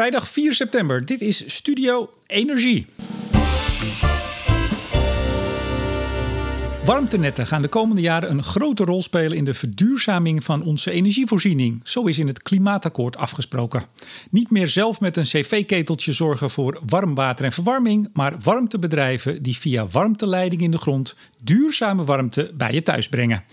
Vrijdag 4 september. Dit is Studio Energie. Warmtenetten gaan de komende jaren een grote rol spelen in de verduurzaming van onze energievoorziening. Zo is in het klimaatakkoord afgesproken. Niet meer zelf met een cv-keteltje zorgen voor warm water en verwarming, maar warmtebedrijven die via warmteleiding in de grond duurzame warmte bij je thuis brengen.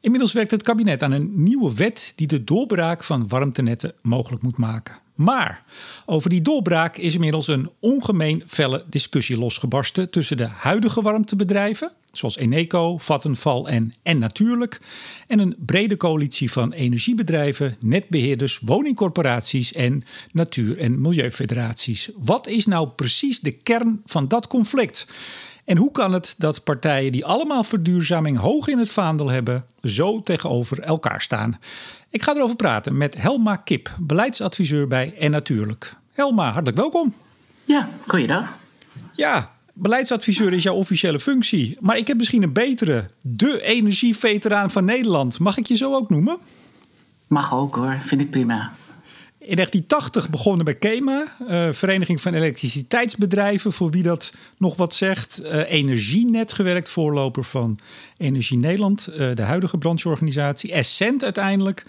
Inmiddels werkt het kabinet aan een nieuwe wet die de doorbraak van warmtenetten mogelijk moet maken. Maar over die doorbraak is inmiddels een ongemeen felle discussie losgebarsten tussen de huidige warmtebedrijven, zoals Eneco, Vattenfall en En Natuurlijk, en een brede coalitie van energiebedrijven, netbeheerders, woningcorporaties en natuur- en milieufederaties. Wat is nou precies de kern van dat conflict? En hoe kan het dat partijen die allemaal verduurzaming hoog in het vaandel hebben, zo tegenover elkaar staan? Ik ga erover praten met Helma Kip, beleidsadviseur bij En Natuurlijk. Helma, hartelijk welkom. Ja, goeiedag. Ja, Beleidsadviseur is jouw officiële functie. Maar ik heb misschien een betere. De energieveteraan van Nederland. Mag ik je zo ook noemen? Mag ook hoor, vind ik prima. In 1980 begonnen bij KEMA, uh, Vereniging van Elektriciteitsbedrijven, voor wie dat nog wat zegt. Uh, Energienet gewerkt, voorloper van Energie Nederland, uh, de huidige brancheorganisatie. Essent uiteindelijk.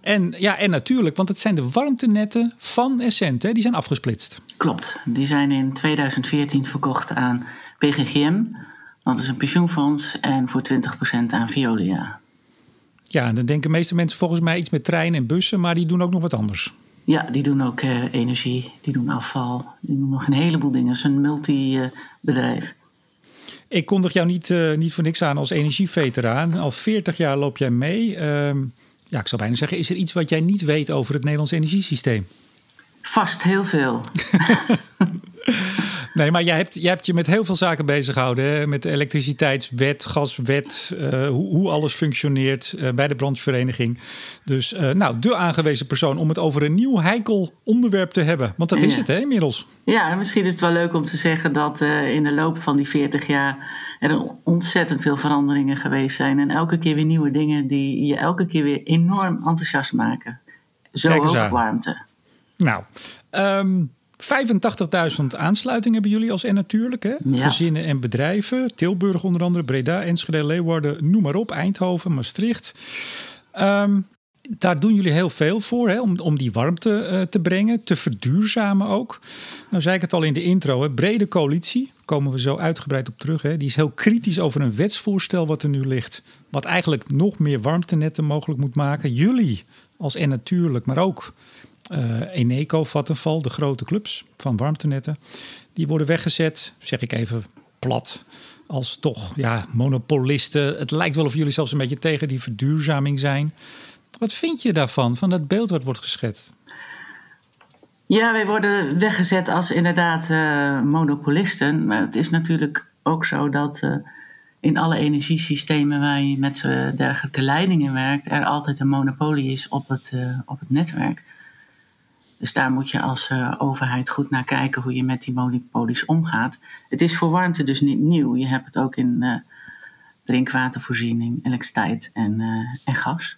En, ja, en natuurlijk, want het zijn de warmtenetten van Essent, hè, die zijn afgesplitst. Klopt, die zijn in 2014 verkocht aan PGGM, dat is een pensioenfonds, en voor 20% aan Veolia. Ja, en dan denken de meeste mensen volgens mij iets met treinen en bussen, maar die doen ook nog wat anders. Ja, die doen ook uh, energie, die doen afval, die doen nog een heleboel dingen. Het is een multibedrijf. Ik kondig jou niet, uh, niet voor niks aan als energieveteraan. Al 40 jaar loop jij mee. Uh, ja, ik zou bijna zeggen, is er iets wat jij niet weet over het Nederlands energiesysteem? Vast heel veel. Nee, maar jij hebt, jij hebt je met heel veel zaken bezig gehouden. Hè? Met de elektriciteitswet, gaswet, uh, hoe, hoe, alles functioneert uh, bij de branchevereniging. Dus uh, nou, de aangewezen persoon om het over een nieuw heikel onderwerp te hebben. Want dat is het hè, inmiddels. Ja, misschien is het wel leuk om te zeggen dat in de loop van die 40 jaar er ontzettend veel veranderingen geweest zijn. En elke keer weer nieuwe dingen die je elke keer weer enorm enthousiast maken. Zo ook warmte. Nou, um, 85.000 aansluitingen hebben jullie als en natuurlijk. Hè? Ja. Gezinnen en bedrijven. Tilburg onder andere, Breda, Enschede, Leeuwarden, noem maar op. Eindhoven, Maastricht. Um, daar doen jullie heel veel voor hè, om, om die warmte uh, te brengen, te verduurzamen ook. Nou zei ik het al in de intro, hè, brede coalitie, komen we zo uitgebreid op terug. Hè. Die is heel kritisch over een wetsvoorstel wat er nu ligt, wat eigenlijk nog meer warmtenetten mogelijk moet maken. Jullie als en natuurlijk, maar ook uh, Eneco, Vattenfall, de grote clubs van warmtenetten, die worden weggezet, zeg ik even plat, als toch ja, monopolisten. Het lijkt wel of jullie zelfs een beetje tegen die verduurzaming zijn. Wat vind je daarvan, van dat beeld wat wordt geschetst? Ja, wij worden weggezet als inderdaad uh, monopolisten. Maar het is natuurlijk ook zo dat uh, in alle energiesystemen waar je met dergelijke leidingen werkt, er altijd een monopolie is op het, op het netwerk. Dus daar moet je als uh, overheid goed naar kijken hoe je met die monopolies omgaat. Het is voor warmte dus niet nieuw. Je hebt het ook in uh, drinkwatervoorziening, elektriciteit en, uh, en gas.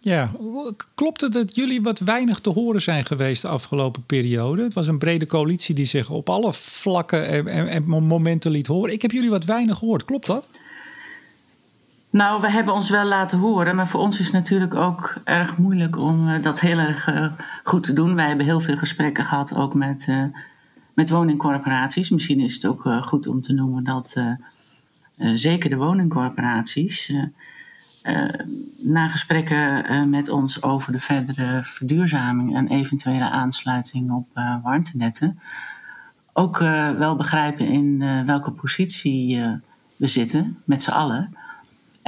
Ja, klopt het dat jullie wat weinig te horen zijn geweest de afgelopen periode? Het was een brede coalitie die zich op alle vlakken en, en, en momenten liet horen. Ik heb jullie wat weinig gehoord, klopt dat? Nou, we hebben ons wel laten horen, maar voor ons is het natuurlijk ook erg moeilijk om uh, dat heel erg uh, goed te doen. Wij hebben heel veel gesprekken gehad, ook met, uh, met woningcorporaties. Misschien is het ook goed om te noemen dat zeker de woningcorporaties na gesprekken met ons over de verdere verduurzaming en eventuele aansluiting op warmtenetten ook wel begrijpen in welke positie we zitten met z'n allen.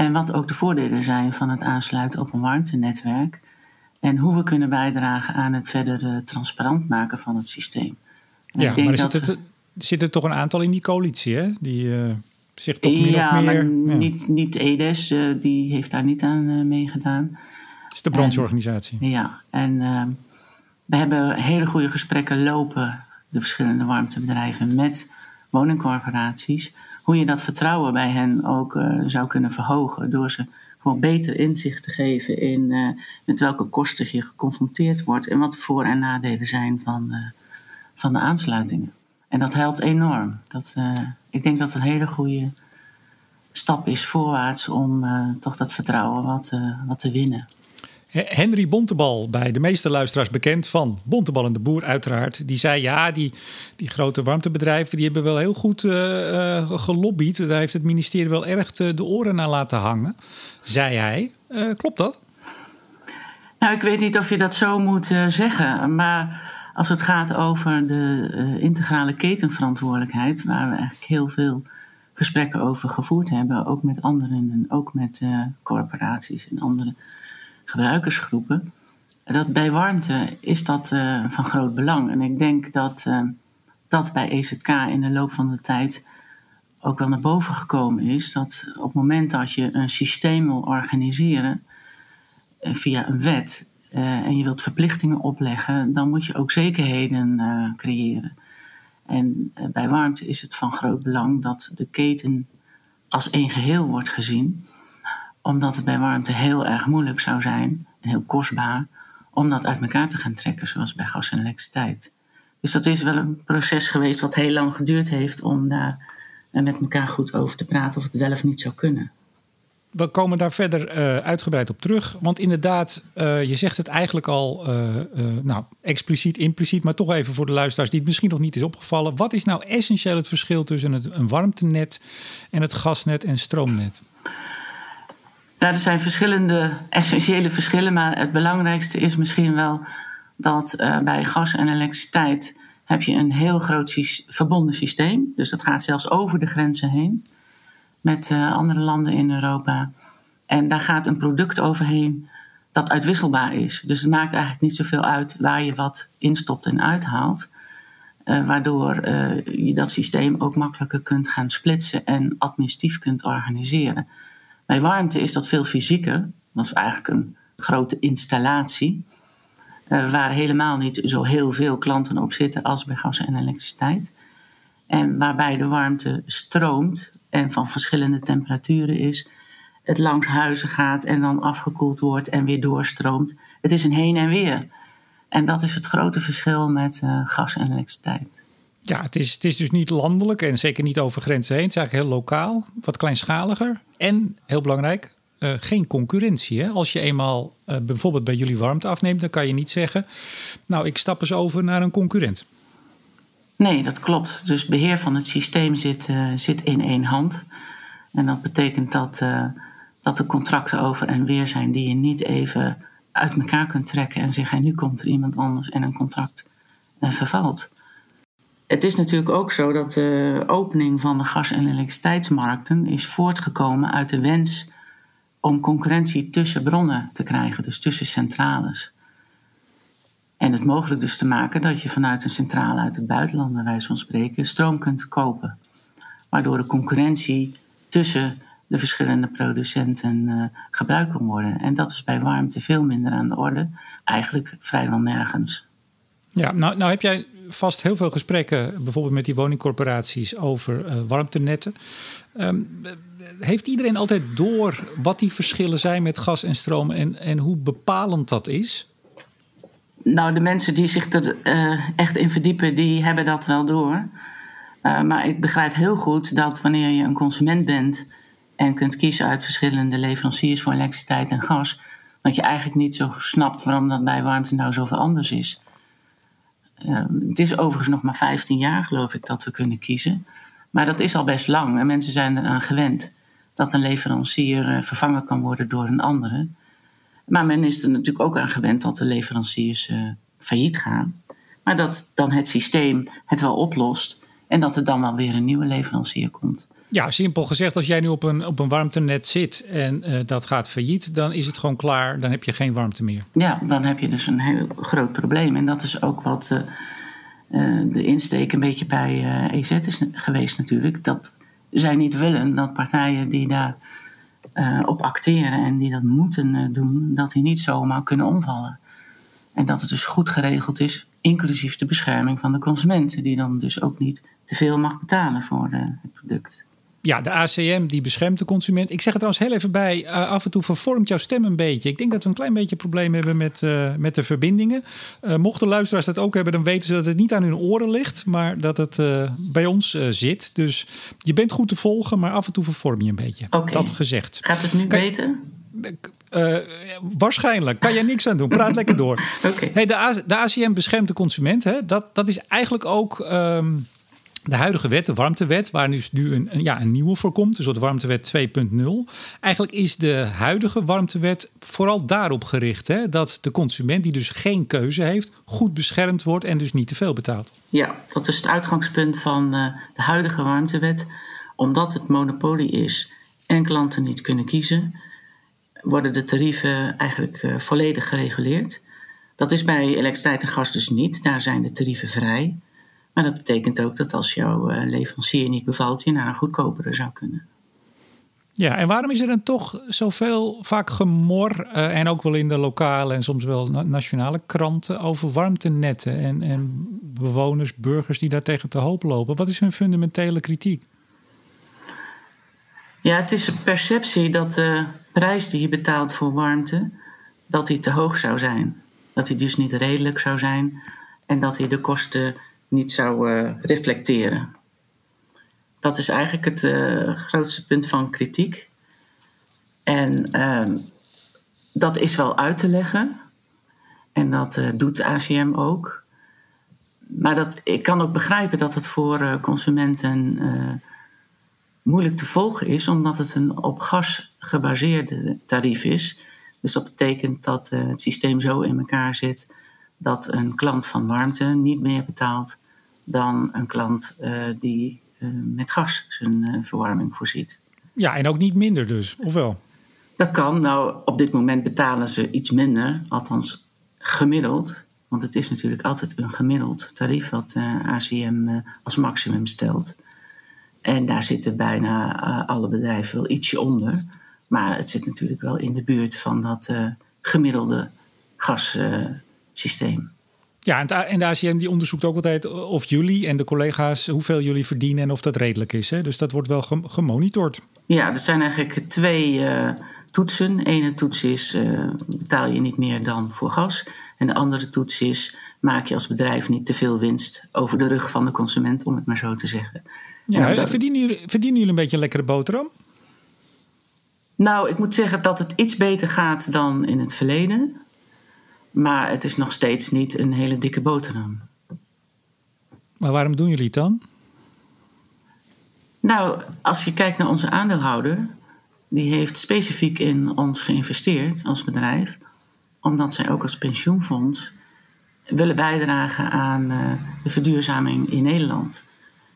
En wat ook de voordelen zijn van het aansluiten op een warmtenetwerk. En hoe we kunnen bijdragen aan het verder transparant maken van het systeem. En ja, maar er zitten, we... zitten toch een aantal in die coalitie, hè? Die uh, zich toch min ja, of meer... Maar ja. niet, niet EDES, uh, die heeft daar niet aan meegedaan. Het is de brancheorganisatie. En, ja, en we hebben hele goede gesprekken lopen, de verschillende warmtebedrijven, met woningcorporaties hoe je dat vertrouwen bij hen ook uh, zou kunnen verhogen door ze gewoon beter inzicht te geven in uh, met welke kosten je geconfronteerd wordt en wat de voor- en nadelen zijn van, uh, van de aansluitingen. En dat helpt enorm. Dat, ik denk dat het een hele goede stap is voorwaarts om toch dat vertrouwen wat, wat te winnen. Henry Bontebal, bij de meeste luisteraars bekend van Bontebal en de Boer uiteraard. Die zei ja, die, die grote warmtebedrijven die hebben wel heel goed uh, gelobbyd. Daar heeft het ministerie wel erg de oren naar laten hangen, zei hij. Uh, klopt dat? Nou, ik weet niet of je dat zo moet zeggen. Maar als het gaat over de integrale ketenverantwoordelijkheid... waar we eigenlijk heel veel gesprekken over gevoerd hebben... ook met anderen en ook met corporaties en andere gebruikersgroepen. Dat bij warmte is dat uh, van groot belang. En ik denk dat uh, dat bij EZK in de loop van de tijd ook wel naar boven gekomen is. Dat op het moment dat je een systeem wil organiseren uh, via een wet en je wilt verplichtingen opleggen, dan moet je ook zekerheden creëren. En bij warmte is het van groot belang dat de keten als één geheel wordt gezien omdat het bij warmte heel erg moeilijk zou zijn en heel kostbaar om dat uit elkaar te gaan trekken, zoals bij gas en elektriciteit. Dus dat is wel een proces geweest wat heel lang geduurd heeft om daar met elkaar goed over te praten of het wel of niet zou kunnen. We komen daar verder uh, uitgebreid op terug. Want inderdaad, uh, je zegt het eigenlijk al nou, expliciet, impliciet, maar toch even voor de luisteraars die het misschien nog niet is opgevallen. Wat is nou essentieel het verschil tussen het, een warmtenet en het gasnet en stroomnet? Nou, er zijn verschillende essentiële verschillen, maar het belangrijkste is misschien wel dat uh, bij gas en elektriciteit heb je een heel groot verbonden systeem. Dus dat gaat zelfs over de grenzen heen met uh, andere landen in Europa. En daar gaat een product overheen dat uitwisselbaar is. Dus het maakt eigenlijk niet zoveel uit waar je wat instopt en uithaalt. Uh, waardoor je dat systeem ook makkelijker kunt gaan splitsen en administratief kunt organiseren. Bij warmte is dat veel fysieker. Dat is eigenlijk een grote installatie. Uh, waar helemaal niet zo heel veel klanten op zitten als bij gas en elektriciteit. En waarbij de warmte stroomt en van verschillende temperaturen is. Het langs huizen gaat en dan afgekoeld wordt en weer doorstroomt. Het is een heen en weer. En dat is het grote verschil met uh, gas en elektriciteit. Ja, het is, het is dus niet landelijk en zeker niet over grenzen heen. Het is eigenlijk heel lokaal, wat kleinschaliger. En, heel belangrijk, uh, geen concurrentie. Hè? Als je eenmaal uh, bijvoorbeeld bij jullie warmte afneemt, dan kan je niet zeggen... nou, ik stap eens over naar een concurrent. Nee, dat klopt. Dus beheer van het systeem zit, uh, zit in één hand. En dat betekent dat, dat er contracten over en weer zijn... die je niet even uit elkaar kunt trekken en zeggen... nu komt er iemand anders en een contract vervalt het is natuurlijk ook zo dat de opening van de gas- en elektriciteitsmarkten is voortgekomen uit de wens om concurrentie tussen bronnen te krijgen, dus tussen centrales. En het mogelijk dus te maken dat je vanuit een centrale uit het buitenland, bij wijze van spreken, stroom kunt kopen. Waardoor de concurrentie tussen de verschillende producenten uh, gebruikt kan worden. En dat is bij warmte veel minder aan de orde, eigenlijk vrijwel nergens. Ja, nou, nou heb jij vast heel veel gesprekken, bijvoorbeeld met die woningcorporaties, over uh, warmtenetten. Um, heeft iedereen altijd door wat die verschillen zijn met gas en stroom en, en hoe bepalend dat is? Nou, de mensen die zich er uh, echt in verdiepen, die hebben dat wel door. Uh, maar ik begrijp heel goed dat wanneer je een consument bent en kunt kiezen uit verschillende leveranciers voor elektriciteit en gas, dat je eigenlijk niet zo snapt waarom dat bij warmte nou zoveel anders is. Uh, het is overigens nog maar 15 jaar, geloof ik, dat we kunnen kiezen. Maar dat is al best lang en mensen zijn eraan gewend dat een leverancier uh, vervangen kan worden door een andere. Maar men is er natuurlijk ook aan gewend dat de leveranciers uh, failliet gaan. Maar dat dan het systeem het wel oplost en dat er dan wel weer een nieuwe leverancier komt. Ja, simpel gezegd, als jij nu op een, op een warmtenet zit en uh, dat gaat failliet, dan is het gewoon klaar, dan heb je geen warmte meer. Ja, dan heb je dus een heel groot probleem. En dat is ook wat uh, uh, de insteek een beetje bij EZ is geweest natuurlijk. Dat zij niet willen dat partijen die daar op acteren en die dat moeten doen, dat die niet zomaar kunnen omvallen. En dat het dus goed geregeld is, inclusief de bescherming van de consument, die dan dus ook niet te veel mag betalen voor het product. Ja, de ACM die beschermt de consument. Ik zeg het trouwens heel even bij. Uh, af en toe vervormt jouw stem een beetje. Ik denk dat we een klein beetje probleem hebben met, uh, met de verbindingen. Uh, mochten luisteraars dat ook hebben, dan weten ze dat het niet aan hun oren ligt, maar dat het bij ons zit. Dus je bent goed te volgen, maar af en toe vervorm je een beetje. Okay. Dat gezegd. Gaat het nu kan, beter? waarschijnlijk. Kan jij niks aan doen. Praat lekker door. Okay. Hey, de, A de ACM beschermt de consument. Hè? Dat, dat is eigenlijk ook. Um, de huidige wet, de warmtewet, waar dus nu een, ja, een nieuwe voor komt, dus de warmtewet 2.0. Eigenlijk is de huidige warmtewet vooral daarop gericht hè, dat de consument, die dus geen keuze heeft, goed beschermd wordt en dus niet te veel betaalt. Ja, dat is het uitgangspunt van uh, de huidige warmtewet. Omdat het monopolie is en klanten niet kunnen kiezen, worden de tarieven eigenlijk uh, volledig gereguleerd. Dat is bij elektriciteit en gas dus niet. Daar zijn de tarieven vrij. Maar dat betekent ook dat als jouw uh, leverancier niet bevalt, je naar een goedkopere zou kunnen. Ja, en waarom is er dan toch zoveel vaak gemor, uh, en ook wel in de lokale en soms wel na nationale kranten, over warmtenetten en, en bewoners, burgers die daartegen te hoop lopen? Wat is hun fundamentele kritiek? Ja, het is een perceptie dat de prijs die je betaalt voor warmte, dat die te hoog zou zijn. Dat die dus niet redelijk zou zijn en dat hij de kosten niet zou uh, reflecteren. Dat is eigenlijk het uh, grootste punt van kritiek. En uh, dat is wel uit te leggen. En dat uh, doet ACM ook. Maar dat, ik kan ook begrijpen dat het voor consumenten moeilijk te volgen is, omdat het een op gas gebaseerde tarief is. Dus dat betekent dat het systeem zo in elkaar zit dat een klant van warmte niet meer betaalt dan een klant uh, die uh, met gas zijn uh, verwarming voorziet. Ja, en ook niet minder dus, of wel? Dat kan. Nou, op dit moment betalen ze iets minder, althans gemiddeld. Want het is natuurlijk altijd een gemiddeld tarief wat ACM als maximum stelt. En daar zitten bijna alle bedrijven wel ietsje onder. Maar het zit natuurlijk wel in de buurt van dat gemiddelde gassysteem. Ja, en de ACM die onderzoekt ook altijd of jullie en de collega's hoeveel jullie verdienen en of dat redelijk is. Hè? Dus dat wordt wel gemonitord. Ja, er zijn eigenlijk twee uh, toetsen. Ene toets is uh, betaal je niet meer dan voor gas. En de andere toets is maak je als bedrijf niet te veel winst over de rug van de consument, om het maar zo te zeggen. Ja, dat... verdienen, jullie, verdienen jullie een beetje een lekkere boterham? Nou, ik moet zeggen dat het iets beter gaat dan in het verleden. Maar het is nog steeds niet een hele dikke boterham. Maar waarom doen jullie het dan? Nou, als je kijkt naar onze aandeelhouder, die heeft specifiek in ons geïnvesteerd als bedrijf, omdat zij ook als pensioenfonds willen bijdragen aan uh, de verduurzaming in Nederland.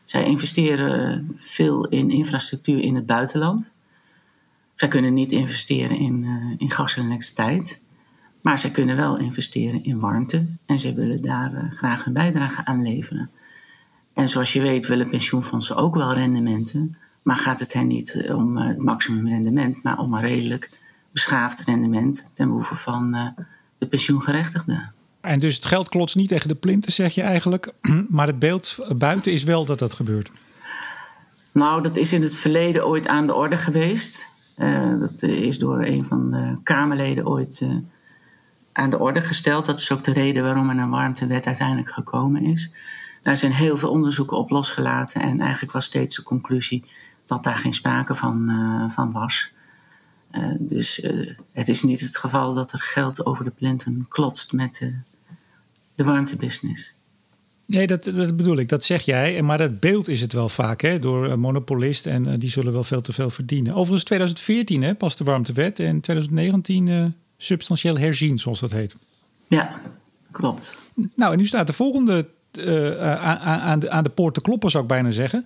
Zij investeren veel in infrastructuur in het buitenland. Zij kunnen niet investeren in, uh, in gas en elektriciteit. Maar zij kunnen wel investeren in warmte en ze willen daar uh, graag een bijdrage aan leveren. En zoals je weet willen pensioenfondsen ook wel rendementen, maar gaat het hen niet om uh, het maximum rendement, maar om een redelijk beschaafd rendement ten behoeve van uh, de pensioengerechtigden. En dus het geld klotst niet tegen de plinten, zeg je eigenlijk, maar het beeld buiten is wel dat dat gebeurt. Nou, dat is in het verleden ooit aan de orde geweest. dat is door een van de Kamerleden ooit aan de orde gesteld. Dat is ook de reden waarom er een warmtewet uiteindelijk gekomen is. Daar zijn heel veel onderzoeken op losgelaten en eigenlijk was steeds de conclusie dat daar geen sprake van, uh, van was. Uh, dus uh, het is niet het geval dat er geld over de plinten klotst met de, de warmtebusiness. Nee, dat, dat bedoel ik, dat zeg jij. Maar dat beeld is het wel vaak hè, door monopolist en die zullen wel veel te veel verdienen. Overigens 2014 hè, pas de warmtewet en 2019 substantieel herzien, zoals dat heet. Ja, klopt. Nou, en nu staat de volgende uh, aan, aan, de, aan de poort te kloppen, zou ik bijna zeggen.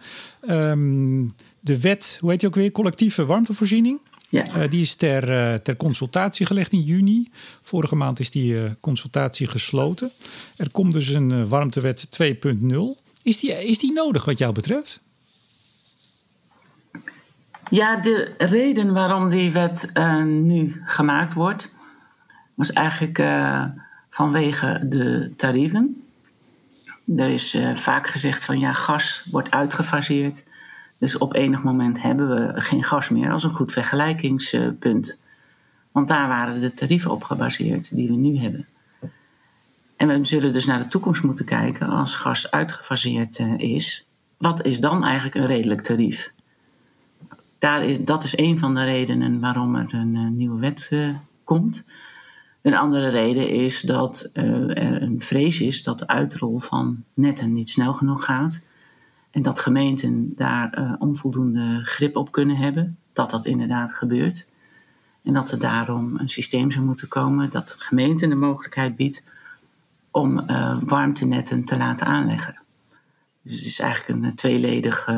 Um, de wet, hoe heet die ook weer? Collectieve warmtevoorziening. Ja. Uh, die is ter, uh, ter consultatie gelegd in juni. Vorige maand is die consultatie gesloten. Er komt dus een warmtewet 2.0. Is die, is die nodig wat jou betreft? Ja, de reden waarom die wet nu gemaakt wordt, was eigenlijk uh, vanwege de tarieven. Er is uh, vaak gezegd van ja, gas wordt uitgefaseerd. Dus op enig moment hebben we geen gas meer als een goed vergelijkingspunt. Want daar waren de tarieven op gebaseerd die we nu hebben. En we zullen dus naar de toekomst moeten kijken als gas uitgefaseerd eh, is. Wat is dan eigenlijk een redelijk tarief? Daar is, dat is een van de redenen waarom er een nieuwe wet komt. Een andere reden is dat er een vrees is dat de uitrol van netten niet snel genoeg gaat. En dat gemeenten daar onvoldoende grip op kunnen hebben. Dat dat inderdaad gebeurt. En dat er daarom een systeem zou moeten komen dat de gemeente de mogelijkheid biedt om uh, warmtenetten te laten aanleggen. Dus het is eigenlijk een tweeledig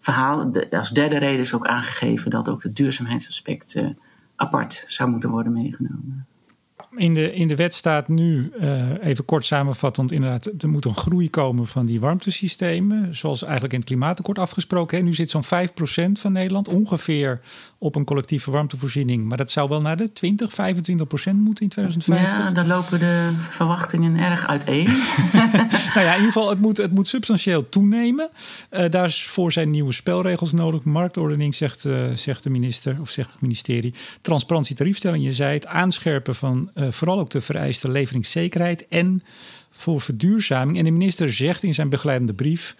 verhaal. De, als derde reden is ook aangegeven dat ook het duurzaamheidsaspect apart zou moeten worden meegenomen in de, in de wet staat nu, uh, even kort samenvattend, inderdaad, er moet een groei komen van die warmtesystemen. Zoals eigenlijk in het klimaatakkoord afgesproken. Hè. Nu zit zo'n 5% van Nederland ongeveer op een collectieve warmtevoorziening. Maar dat zou wel naar de 20, 25% moeten in 2050. Ja, daar lopen de verwachtingen erg uiteen. nou ja, in ieder geval, het moet, het moet substantieel toenemen. Uh, daarvoor zijn nieuwe spelregels nodig. Marktordening, zegt, uh, zegt de minister, of zegt het ministerie. Transparantie tariefstelling, je zei het. Aanscherpen van vooral ook de vereiste leveringszekerheid en voor verduurzaming. En de minister zegt in zijn begeleidende brief.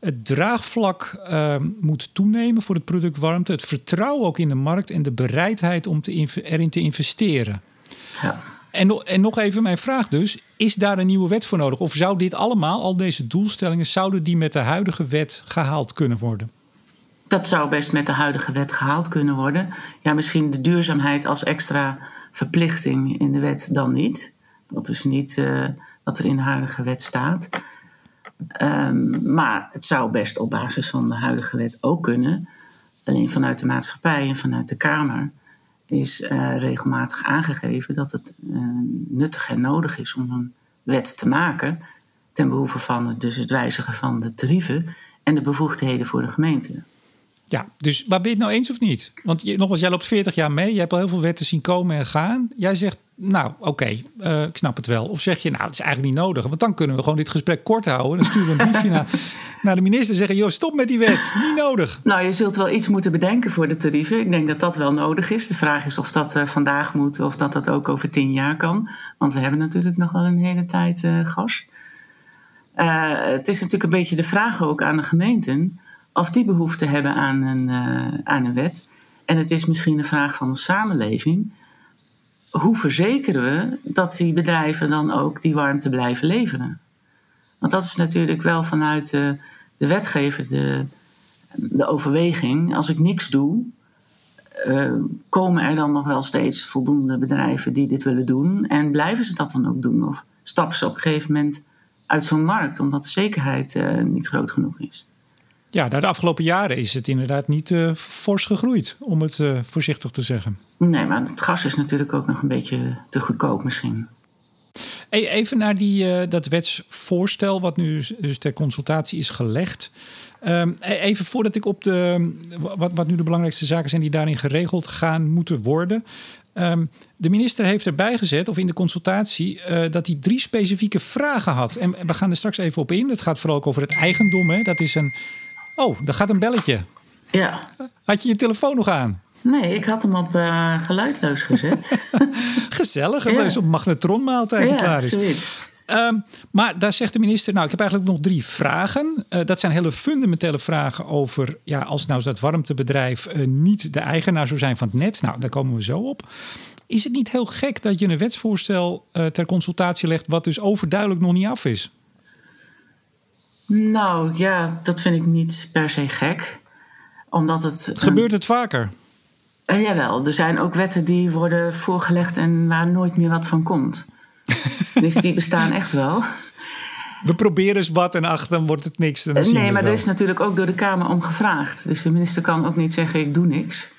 Het draagvlak uh, moet toenemen voor het product warmte. Het vertrouwen ook in de markt en de bereidheid om te erin te investeren. Ja. En, en nog even mijn vraag dus. Is daar een nieuwe wet voor nodig? Of zou dit allemaal, al deze doelstellingen, zouden die met de huidige wet gehaald kunnen worden? Dat zou best met de huidige wet gehaald kunnen worden. Ja, misschien de duurzaamheid als extra verplichting in de wet dan niet. Dat is niet uh, wat er in de huidige wet staat. Um, maar het zou best op basis van de huidige wet ook kunnen. Alleen vanuit de maatschappij en vanuit de Kamer is uh, regelmatig aangegeven dat het uh, nuttig en nodig is om een wet te maken. Ten behoeve van dus het wijzigen van de tarieven en de bevoegdheden voor de gemeente. Ja, dus waar ben je het nou eens of niet? Want je, nogmaals, jij loopt 40 jaar mee. Je hebt al heel veel wetten zien komen en gaan. Jij zegt, nou oké, okay, uh, ik snap het wel. Of zeg je, nou het is eigenlijk niet nodig. Want dan kunnen we gewoon dit gesprek kort houden. Dan sturen we een briefje naar, naar de minister en zeggen... joh, stop met die wet, niet nodig. Nou, je zult wel iets moeten bedenken voor de tarieven. Ik denk dat dat wel nodig is. De vraag is of dat uh, vandaag moet of dat dat ook over tien jaar kan. Want we hebben natuurlijk nog wel een hele tijd uh, gas. het is natuurlijk een beetje de vraag ook aan de gemeenten of die behoefte hebben aan een, uh, aan een wet. En het is misschien een vraag van de samenleving. Hoe verzekeren we dat die bedrijven dan ook die warmte blijven leveren? Want dat is natuurlijk wel vanuit de, de wetgever de, de overweging. Als ik niks doe, uh, komen er dan nog wel steeds voldoende bedrijven die dit willen doen? En blijven ze dat dan ook doen? Of stappen ze op een gegeven moment uit zo'n markt omdat de zekerheid uh, niet groot genoeg is? Ja, de afgelopen jaren is het inderdaad niet uh, fors gegroeid, om het uh, voorzichtig te zeggen. Nee, maar het gas is natuurlijk ook nog een beetje te goedkoop misschien. Hey, even naar die, uh, dat wetsvoorstel, wat nu dus ter consultatie is gelegd. Um, even voordat ik op de. Wat, wat nu de belangrijkste zaken zijn die daarin geregeld gaan moeten worden. Um, de minister heeft erbij gezet, of in de consultatie, uh, dat hij drie specifieke vragen had. En we gaan er straks even op in. Het gaat vooral ook over het eigendom. Hè. Dat is een Oh, daar gaat een belletje. Ja. Had je je telefoon nog aan? Nee, ik had hem op uh, geluidloos gezet. Gezellig, ja. op magnetronmaaltijd ja, klaar is. Zoiets. Um, maar daar zegt de minister, nou, ik heb eigenlijk nog drie vragen. Uh, dat zijn hele fundamentele vragen over, ja, als nou dat warmtebedrijf uh, niet de eigenaar zou zijn van het net. Nou, daar komen we zo op. Is het niet heel gek dat je een wetsvoorstel ter consultatie legt, wat dus overduidelijk nog niet af is? Nou ja, dat vind ik niet per se gek. Omdat het. Gebeurt het vaker? Uh, jawel, er zijn ook wetten die worden voorgelegd en waar nooit meer wat van komt. dus die bestaan echt wel. We proberen eens wat en ach, dan wordt het niks. Dan nee, maar er is natuurlijk ook door de Kamer om gevraagd. Dus de minister kan ook niet zeggen: ik doe niks.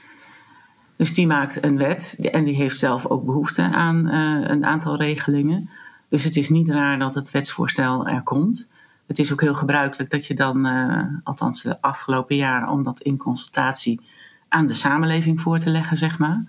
Dus die maakt een wet en die heeft zelf ook behoefte aan uh, een aantal regelingen. Dus het is niet raar dat het wetsvoorstel er komt het is ook heel gebruikelijk dat je dan, uh, althans de afgelopen jaren, om dat in consultatie aan de samenleving voor te leggen, zeg maar.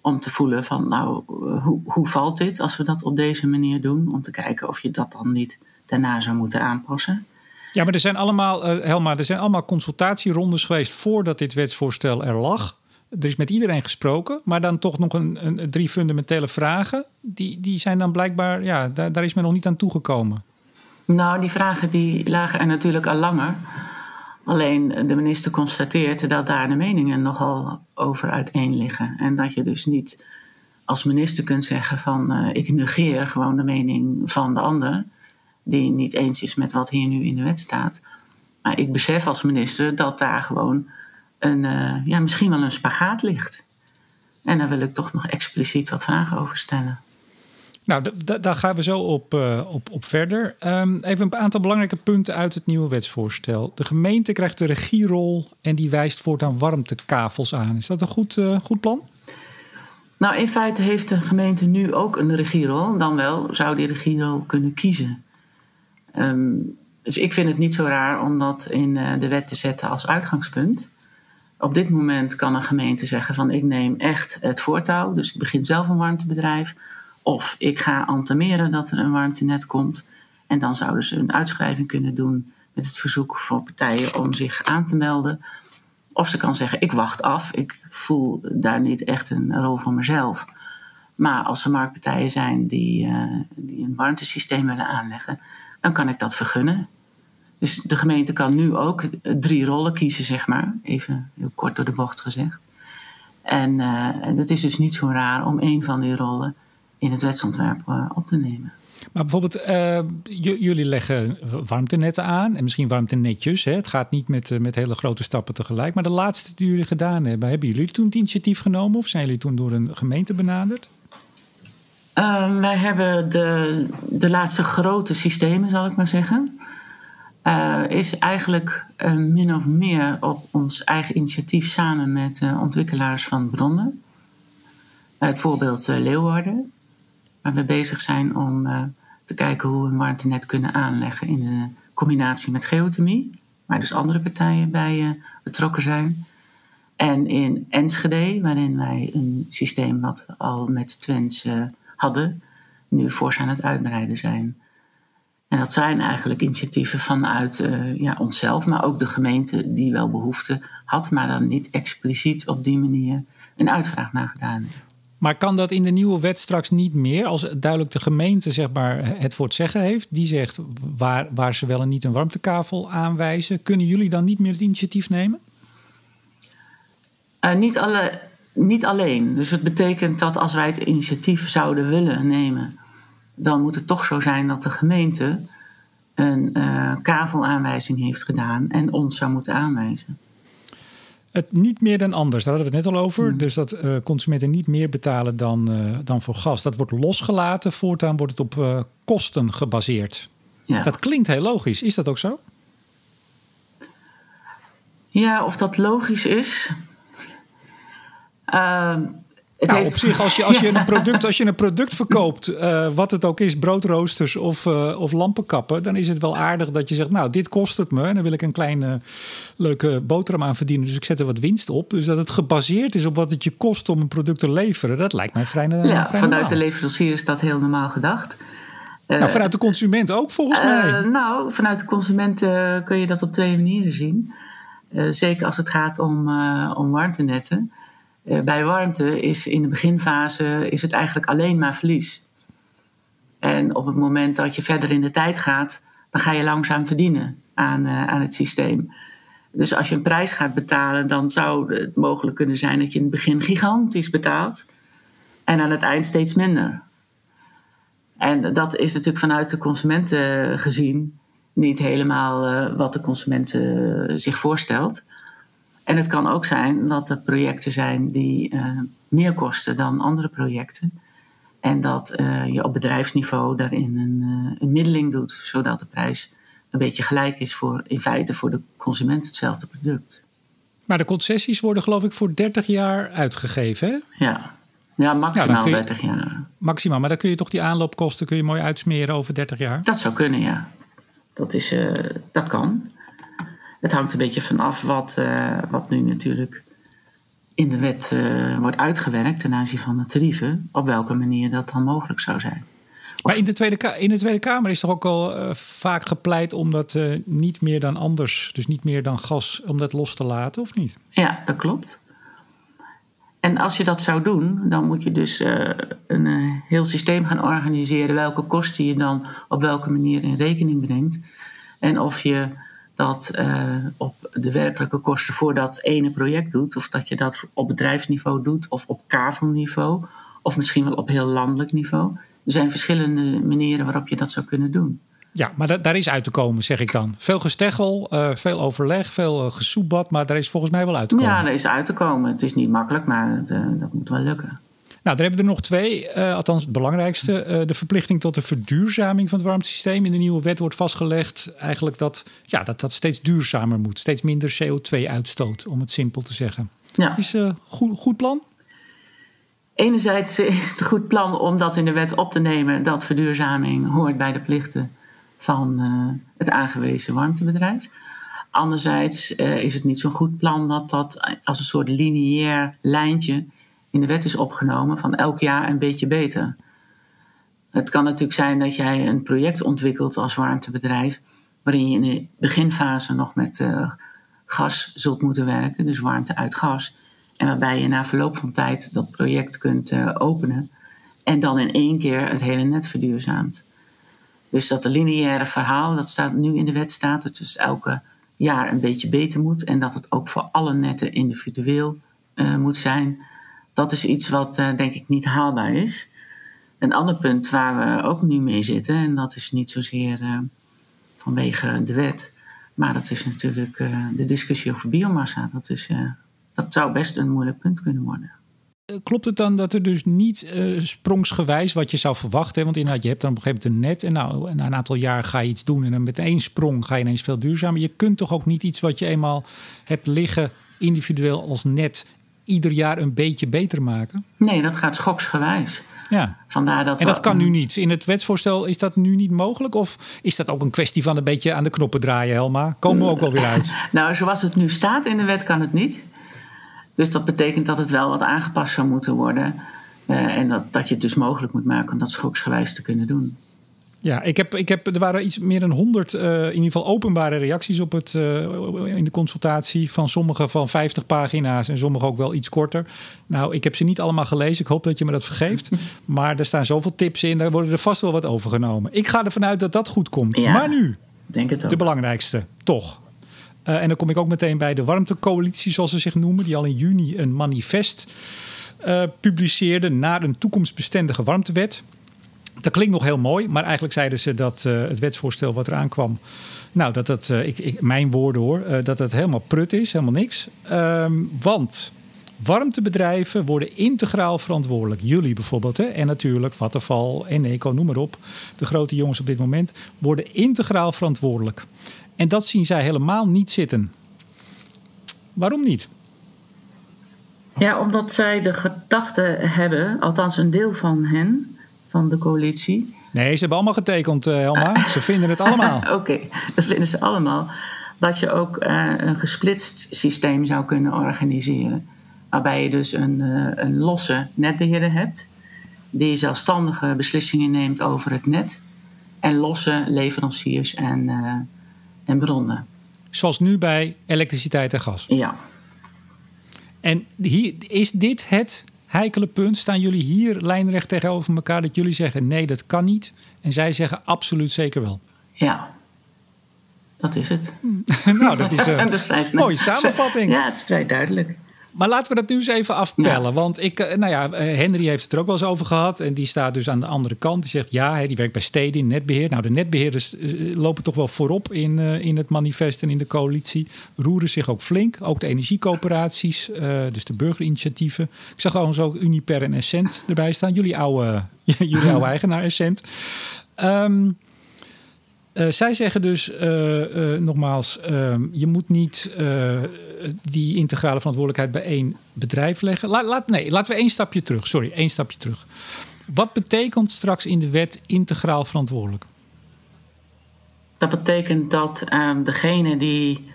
Om te voelen van, nou, hoe, hoe valt dit als we dat op deze manier doen? Om te kijken of je dat dan niet daarna zou moeten aanpassen. Ja, maar er zijn allemaal, uh, Helma, er zijn allemaal consultatierondes geweest voordat dit wetsvoorstel er lag. Er is met iedereen gesproken, maar dan toch nog een, een drie fundamentele vragen. Die, die zijn dan blijkbaar, ja, daar, daar is men nog niet aan toegekomen. Nou, die vragen die lagen er natuurlijk al langer. Alleen de minister constateert dat daar de meningen nogal over uiteen liggen. En dat je dus niet als minister kunt zeggen van uh, ik negeer gewoon de mening van de ander, die niet eens is met wat hier nu in de wet staat. Maar ik besef als minister dat daar gewoon een, uh, ja, misschien wel een spagaat ligt. En daar wil ik toch nog expliciet wat vragen over stellen. Nou, daar gaan we zo op, uh, op, op verder. Um, even een aantal belangrijke punten uit het nieuwe wetsvoorstel. De gemeente krijgt de regierol en die wijst voortaan warmtekavels aan. Is dat een goed, uh, goed plan? Nou, in feite heeft de gemeente nu ook een regierol. Dan wel zou die regierol kunnen kiezen. Um, dus ik vind het niet zo raar om dat in uh, de wet te zetten als uitgangspunt. Op dit moment kan een gemeente zeggen van ik neem echt het voortouw. Dus ik begin zelf een warmtebedrijf of ik ga antameren dat er een warmtenet komt. En dan zouden ze een uitschrijving kunnen doen met het verzoek voor partijen om zich aan te melden. Of ze kan zeggen: Ik wacht af, ik voel daar niet echt een rol voor mezelf. Maar als er marktpartijen zijn die, uh, die een warmtesysteem willen aanleggen, dan kan ik dat vergunnen. Dus de gemeente kan nu ook drie rollen kiezen, zeg maar. Even heel kort door de bocht gezegd. En, uh, en het is dus niet zo raar om een van die rollen in het wetsontwerp uh, op te nemen. Maar bijvoorbeeld, uh, jullie leggen warmtenetten aan en misschien warmtenetjes. Hè? Het gaat niet met, uh, met hele grote stappen tegelijk. Maar de laatste die jullie gedaan hebben, hebben jullie toen het initiatief genomen of zijn jullie toen door een gemeente benaderd? Uh, wij hebben de, de laatste grote systemen, zal ik maar zeggen. is eigenlijk min of meer op ons eigen initiatief samen met ontwikkelaars van bronnen. Het voorbeeld Leeuwarden waar we bezig zijn om uh, te kijken hoe we een kunnen aanleggen in een combinatie met geothermie, waar dus andere partijen bij uh, betrokken zijn. En in Enschede, waarin wij een systeem wat we al met Twents hadden, nu fors aan het uitbreiden zijn. En dat zijn eigenlijk initiatieven vanuit ja, onszelf, maar ook de gemeente die wel behoefte had, maar dan niet expliciet op die manier een uitvraag naar gedaan heeft. Maar kan dat in de nieuwe wet straks niet meer? Als duidelijk de gemeente zeg maar, het voor het zeggen heeft, die zegt waar, waar ze wel en niet een warmtekavel aanwijzen, kunnen jullie dan niet meer het initiatief nemen? Uh, niet, alle, niet alleen. Dus het betekent dat als wij het initiatief zouden willen nemen, dan moet het toch zo zijn dat de gemeente een uh, kavelaanwijzing heeft gedaan en ons zou moeten aanwijzen. Het niet meer dan anders, daar hadden we het net al over. Hmm. Dus dat uh, consumenten niet meer betalen dan, uh, dan voor gas. Dat wordt losgelaten. Voortaan wordt het op uh, kosten gebaseerd. Ja. Dat klinkt heel logisch. Is dat ook zo? Ja, of dat logisch is. Nou, heeft... op zich, als je, als, je een product, als je een product verkoopt, uh, wat het ook is, broodroosters of, uh, of lampenkappen, dan is het wel aardig dat je zegt, nou, dit kost het me. En dan wil ik een kleine leuke boterham aan verdienen. Dus ik zet er wat winst op. Dus dat het gebaseerd is op wat het je kost om een product te leveren, dat lijkt mij vrij, ja, vrij vanuit de leverancier is dat heel normaal gedacht. Uh, nou, vanuit de consument ook volgens mij. Nou, vanuit de consument kun je dat op twee manieren zien. zeker als het gaat om, om warmtenetten. Eh, bij warmte is in de beginfase is het eigenlijk alleen maar verlies. En op het moment dat je verder in de tijd gaat, dan ga je langzaam verdienen aan, uh, aan het systeem. Dus als je een prijs gaat betalen, dan zou het mogelijk kunnen zijn dat je in het begin gigantisch betaalt en aan het eind steeds minder. En dat is natuurlijk vanuit de consumenten gezien niet helemaal wat de consument zich voorstelt. En het kan ook zijn dat er projecten zijn die uh, meer kosten dan andere projecten. En dat uh, je op bedrijfsniveau daarin een, uh, een middeling doet, zodat de prijs een beetje gelijk is voor in feite voor de consument hetzelfde product. Maar de concessies worden geloof ik voor 30 jaar uitgegeven, hè? Ja, ja maximaal ja, 30 jaar. Maximaal, maar dan kun je toch die aanloopkosten kun je mooi uitsmeren over 30 jaar? Dat zou kunnen, ja. Dat, is, dat kan. Het hangt een beetje vanaf wat, uh, wat nu natuurlijk in de wet uh, wordt uitgewerkt ten aanzien van de tarieven, op welke manier dat dan mogelijk zou zijn. Maar in de, Tweede, in de Tweede Kamer is toch ook al uh, vaak gepleit om dat niet meer dan anders, dus niet meer dan gas, om dat los te laten, of niet? Ja, dat klopt. En als je dat zou doen, dan moet je dus uh, een heel systeem gaan organiseren. Welke kosten je dan op welke manier in rekening brengt. En of je dat uh, op de werkelijke kosten voor dat ene project doet. Of dat je dat op bedrijfsniveau doet of op kavelniveau. Of misschien wel op heel landelijk niveau. Er zijn verschillende manieren waarop je dat zou kunnen doen. Ja, maar daar is uit te komen, zeg ik dan. Veel gesteggel, uh, veel overleg, veel uh, gesoebat, maar daar is volgens mij wel uit te komen. Ja, daar is uit te komen. Het is niet makkelijk, maar de, dat moet wel lukken. Nou, daar hebben we er nog twee. Uh, althans, het belangrijkste. Uh, de verplichting tot de verduurzaming van het warmtesysteem. In de nieuwe wet wordt vastgelegd eigenlijk dat ja, dat, dat steeds duurzamer moet. Steeds minder CO2 uitstoot, om het simpel te zeggen. Ja. Is een uh, goed, goed plan? Enerzijds is het een goed plan om dat in de wet op te nemen. Dat verduurzaming hoort bij de plichten van het aangewezen warmtebedrijf. Anderzijds is het niet zo'n goed plan dat dat als een soort lineair lijntje in de wet is opgenomen van elk jaar een beetje beter. Het kan natuurlijk zijn dat jij een project ontwikkelt als warmtebedrijf, waarin je in de beginfase nog met uh, gas zult moeten werken, dus warmte uit gas. En waarbij je na verloop van tijd dat project kunt uh, openen en dan in één keer het hele net verduurzaamt. Dus dat de lineaire verhaal, dat staat nu in de wet staat, dat dus elke jaar een beetje beter moet en dat het ook voor alle netten individueel uh, moet zijn dat is iets wat uh, denk ik niet haalbaar is. Een ander punt waar we ook nu mee zitten, en dat is niet zozeer uh, vanwege de wet, maar dat is natuurlijk uh, de discussie over biomassa. Dat, is, dat zou best een moeilijk punt kunnen worden. Klopt het dan dat er dus niet sprongsgewijs wat je zou verwachten? Want je hebt dan op een gegeven moment een net. En nou, na een aantal jaar ga je iets doen. En dan met één sprong ga je ineens veel duurzamer. Je kunt toch ook niet iets wat je eenmaal hebt liggen individueel als net ieder jaar een beetje beter maken? Nee, dat gaat schoksgewijs. Ja. Vandaar dat en dat kan nu niet. In het wetsvoorstel is dat nu niet mogelijk? Of is dat ook een kwestie van een beetje aan de knoppen draaien, Helma? Komen we ook wel weer uit? nou, zoals het nu staat in de wet kan het niet. Dus dat betekent dat het wel wat aangepast zou moeten worden. Uh, en dat, dat je het dus mogelijk moet maken om dat schoksgewijs te kunnen doen. Ja, ik heb, ik heb, er waren iets meer dan 100 uh, in ieder geval openbare reacties op het, uh, in de consultatie. Van sommige van 50 pagina's en sommige ook wel iets korter. Nou, ik heb ze niet allemaal gelezen. Ik hoop dat je me dat vergeeft. Maar er staan zoveel tips in. Daar worden er vast wel wat overgenomen. Ik ga ervan uit dat dat goed komt. Ja, maar nu, denk het ook. de belangrijkste, toch. Uh, en dan kom ik ook meteen bij de warmtecoalitie, zoals ze zich noemen. Die al in juni een manifest publiceerde naar een toekomstbestendige warmtewet. Dat klinkt nog heel mooi, maar eigenlijk zeiden ze dat uh, het wetsvoorstel wat eraan kwam, nou, dat dat, uh, ik, ik, mijn woorden hoor, uh, dat het helemaal prut is, helemaal niks. Um, want warmtebedrijven worden integraal verantwoordelijk. Jullie bijvoorbeeld, hè? en natuurlijk Vattenfall, Eneco, noem maar op. De grote jongens op dit moment worden integraal verantwoordelijk. En dat zien zij helemaal niet zitten. Waarom niet? Ja, omdat zij de gedachte hebben, althans een deel van hen, van de coalitie. Nee, ze hebben allemaal getekend, uh, Helma. ze vinden het allemaal. Oké, okay, dat vinden ze allemaal. Dat je ook uh, een gesplitst systeem zou kunnen organiseren. Waarbij je dus een, uh, een losse netbeheerder hebt. Die zelfstandige beslissingen neemt over het net. En losse leveranciers en, en bronnen. Zoals nu bij elektriciteit en gas. Ja. En hier, is dit het heikele punt? Staan jullie hier lijnrecht tegenover elkaar dat jullie zeggen nee, dat kan niet? En zij zeggen absoluut zeker wel. Ja, dat is het. nou, dat is een mooie samenvatting. Ja, het is vrij duidelijk. Maar laten we dat nu eens even afpellen. Ja. Want ik, eh, nou ja, Henry heeft het er ook wel eens over gehad. En die staat dus aan de andere kant. Die zegt ja, die werkt bij steden in netbeheer. Nou, de netbeheerders eh, lopen toch wel voorop in, in het manifest en in de coalitie. Roeren zich ook flink. Ook de energiecoöperaties, dus de burgerinitiatieven. Ik zag gewoon zo Uniper en Essent erbij staan. Jullie oude, jullie oude eigenaar Essent. Um, uh, zij zeggen dus uh, uh, nogmaals: je moet niet die integrale verantwoordelijkheid bij één bedrijf leggen. La, laat, nee, laten we één stapje terug. Sorry, één stapje terug. Wat betekent straks in de wet integraal verantwoordelijk? Dat betekent dat ehm, degene die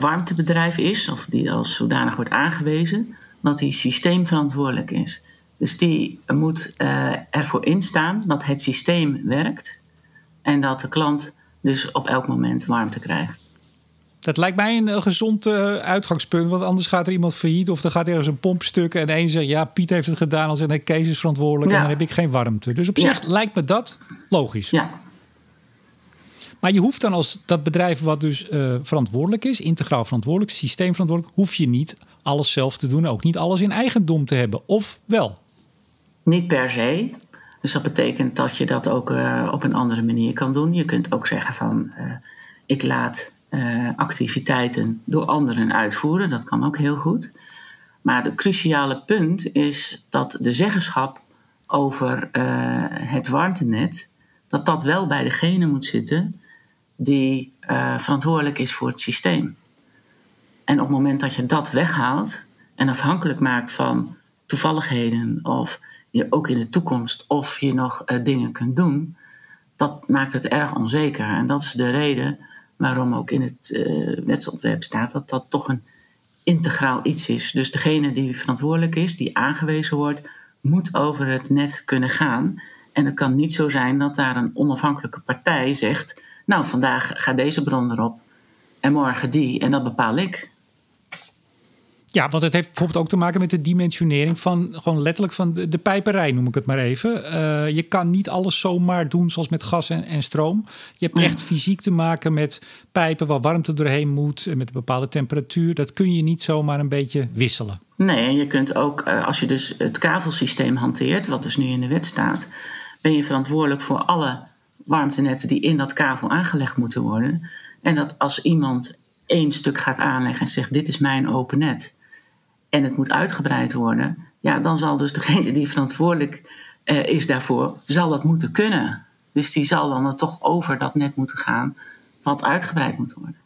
warmtebedrijf is, of die als zodanig wordt aangewezen, dat hij systeemverantwoordelijk is. Dus die moet ervoor instaan dat het systeem werkt en dat de klant dus op elk moment warmte krijgt. Dat lijkt mij een, gezond uh, uitgangspunt, want anders gaat er iemand failliet of er gaat ergens een pomp stuk en één zegt ja, Piet heeft het gedaan, als en Kees is verantwoordelijk en dan heb ik geen warmte. Dus op zich lijkt me dat logisch. Ja. Maar je hoeft dan als dat bedrijf wat dus uh, verantwoordelijk is, integraal verantwoordelijk, systeemverantwoordelijk, hoef je niet alles zelf te doen, ook niet alles in eigendom te hebben, of wel? Niet per se. Dus dat betekent dat je dat ook uh, op een andere manier kan doen. Je kunt ook zeggen van uh, ik laat uh, activiteiten door anderen uitvoeren. Dat kan ook heel goed. Maar het cruciale punt is dat de zeggenschap over het warmtenet, dat dat wel bij degene moet zitten die verantwoordelijk is voor het systeem. En op het moment dat je dat weghaalt en afhankelijk maakt van toevalligheden of je ook in de toekomst of je nog uh, dingen kunt doen, dat maakt het erg onzeker. En dat is de reden waarom ook in het uh, wetsontwerp staat dat dat toch een integraal iets is. Dus degene die verantwoordelijk is, die aangewezen wordt, moet over het net kunnen gaan. En het kan niet zo zijn dat daar een onafhankelijke partij zegt: Nou, vandaag gaat deze bron erop en morgen die, en dat bepaal ik. Ja, want het heeft bijvoorbeeld ook te maken met de dimensionering van gewoon letterlijk van de, de pijperij, noem ik het maar even. Uh, je kan niet alles zomaar doen zoals met gas en, en stroom. Je hebt echt fysiek te maken met pijpen waar warmte doorheen moet en met een bepaalde temperatuur. Dat kun je niet zomaar een beetje wisselen. Nee, en je kunt ook, uh, als je dus het kavelsysteem hanteert, wat dus nu in de wet staat, ben je verantwoordelijk voor alle warmtenetten die in dat kavel aangelegd moeten worden. En dat als iemand één stuk gaat aanleggen en zegt: Dit is mijn open net en het moet uitgebreid worden, ja, dan zal dus degene die verantwoordelijk uh, is daarvoor, zal dat moeten kunnen. Dus die zal dan er toch over dat net moeten gaan wat uitgebreid moet worden.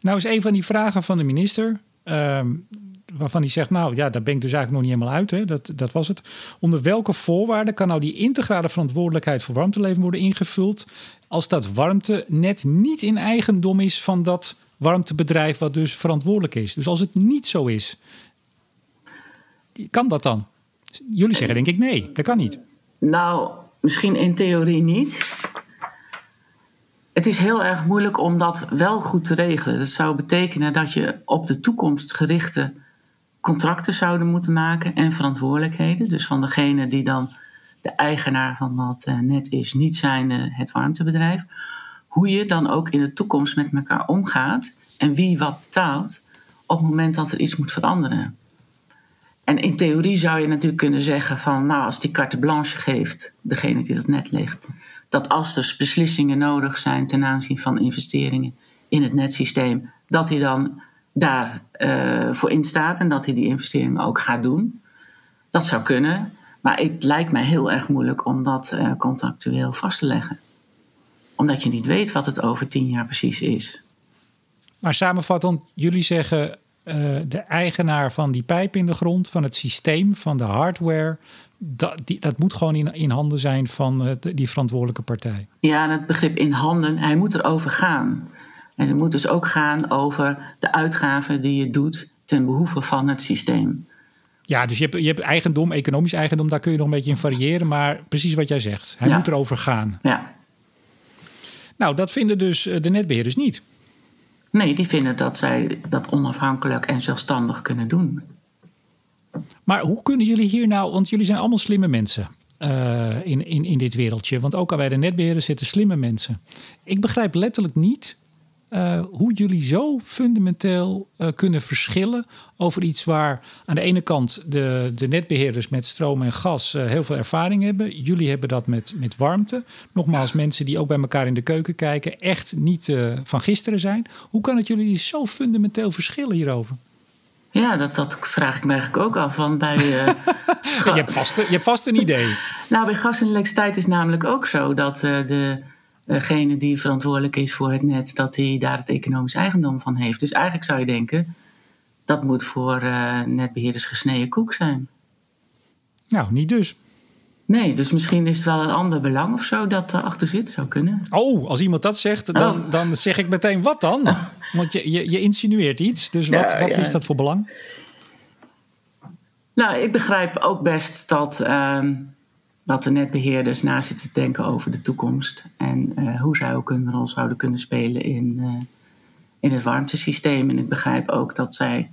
Nou is een van die vragen van de minister, uh, waarvan hij zegt, nou ja, daar ben ik dus eigenlijk nog niet helemaal uit, hè? Dat, dat was het. Onder welke voorwaarden kan nou die integrale verantwoordelijkheid voor warmteleven worden ingevuld als dat warmte net niet in eigendom is van dat warmtebedrijf wat dus verantwoordelijk is? Dus als het niet zo is, kan dat dan? Jullie zeggen denk ik nee, dat kan niet. Nou, misschien in theorie niet. Het is heel erg moeilijk om dat wel goed te regelen. Dat zou betekenen dat je op de toekomst gerichte contracten zouden moeten maken en verantwoordelijkheden. Dus van degene die dan de eigenaar van dat eh, net is, niet zijn het warmtebedrijf. Hoe je dan ook in de toekomst met elkaar omgaat en wie wat betaalt op het moment dat er iets moet veranderen. En in theorie zou je natuurlijk kunnen zeggen van, nou, als die carte blanche geeft, degene die dat net legt, dat als er beslissingen nodig zijn ten aanzien van investeringen in het netsysteem, dat hij dan daar uh, voor instaat en dat hij die investeringen ook gaat doen. Dat zou kunnen, maar het lijkt mij heel erg moeilijk om dat uh, contractueel vast te leggen. Omdat je niet weet wat het over tien jaar precies is. Maar samenvattend, jullie zeggen uh, de eigenaar van die pijp in de grond, van het systeem, van de hardware. Dat, die, dat moet gewoon in, in handen zijn van uh, die verantwoordelijke partij. Ja, het begrip in handen, hij moet erover gaan. En het moet dus ook gaan over de uitgaven die je doet ten behoeve van het systeem. Ja, dus je hebt, je hebt eigendom, economisch eigendom, daar kun je nog een beetje in variëren. Maar precies wat jij zegt, hij ja. moet erover gaan. Ja. Nou, dat vinden dus eh, de netbeheerders niet. Nee, die vinden dat zij dat onafhankelijk en zelfstandig kunnen doen. Maar hoe kunnen jullie hier nou, want jullie zijn allemaal slimme mensen uh, in, in, in dit wereldje. Want ook al bij de netbeheerders zitten slimme mensen. Ik begrijp letterlijk niet uh, hoe jullie zo fundamenteel uh, kunnen verschillen over iets waar aan de ene kant de, de netbeheerders met stroom en gas uh, heel veel ervaring hebben. Jullie hebben dat met, met warmte. Nogmaals, mensen die ook bij elkaar in de keuken kijken, echt niet van gisteren zijn. Hoe kan het jullie zo fundamenteel verschillen hierover? Ja, dat, dat vraag ik me eigenlijk ook af. Van bij, je, hebt vast, je hebt vast een idee. nou, bij gas en elektriciteit is namelijk ook zo dat de degene die verantwoordelijk is voor het net, dat hij daar het economisch eigendom van heeft. Dus eigenlijk zou je denken, dat moet voor uh, netbeheerders gesneden koek zijn. Nou, niet dus. Nee, dus misschien is het wel een ander belang of zo dat erachter zit, zou kunnen. Oh, als iemand dat zegt, dan, oh. dan zeg ik meteen wat dan? Want je, je, je insinueert iets, dus wat, ja, wat ja. is dat voor belang? Nou, ik begrijp ook best dat, ehm, dat de netbeheerders na zitten te denken over de toekomst. En uh, hoe zij ook een rol zouden kunnen spelen in, uh, in het warmtesysteem. En ik begrijp ook dat zij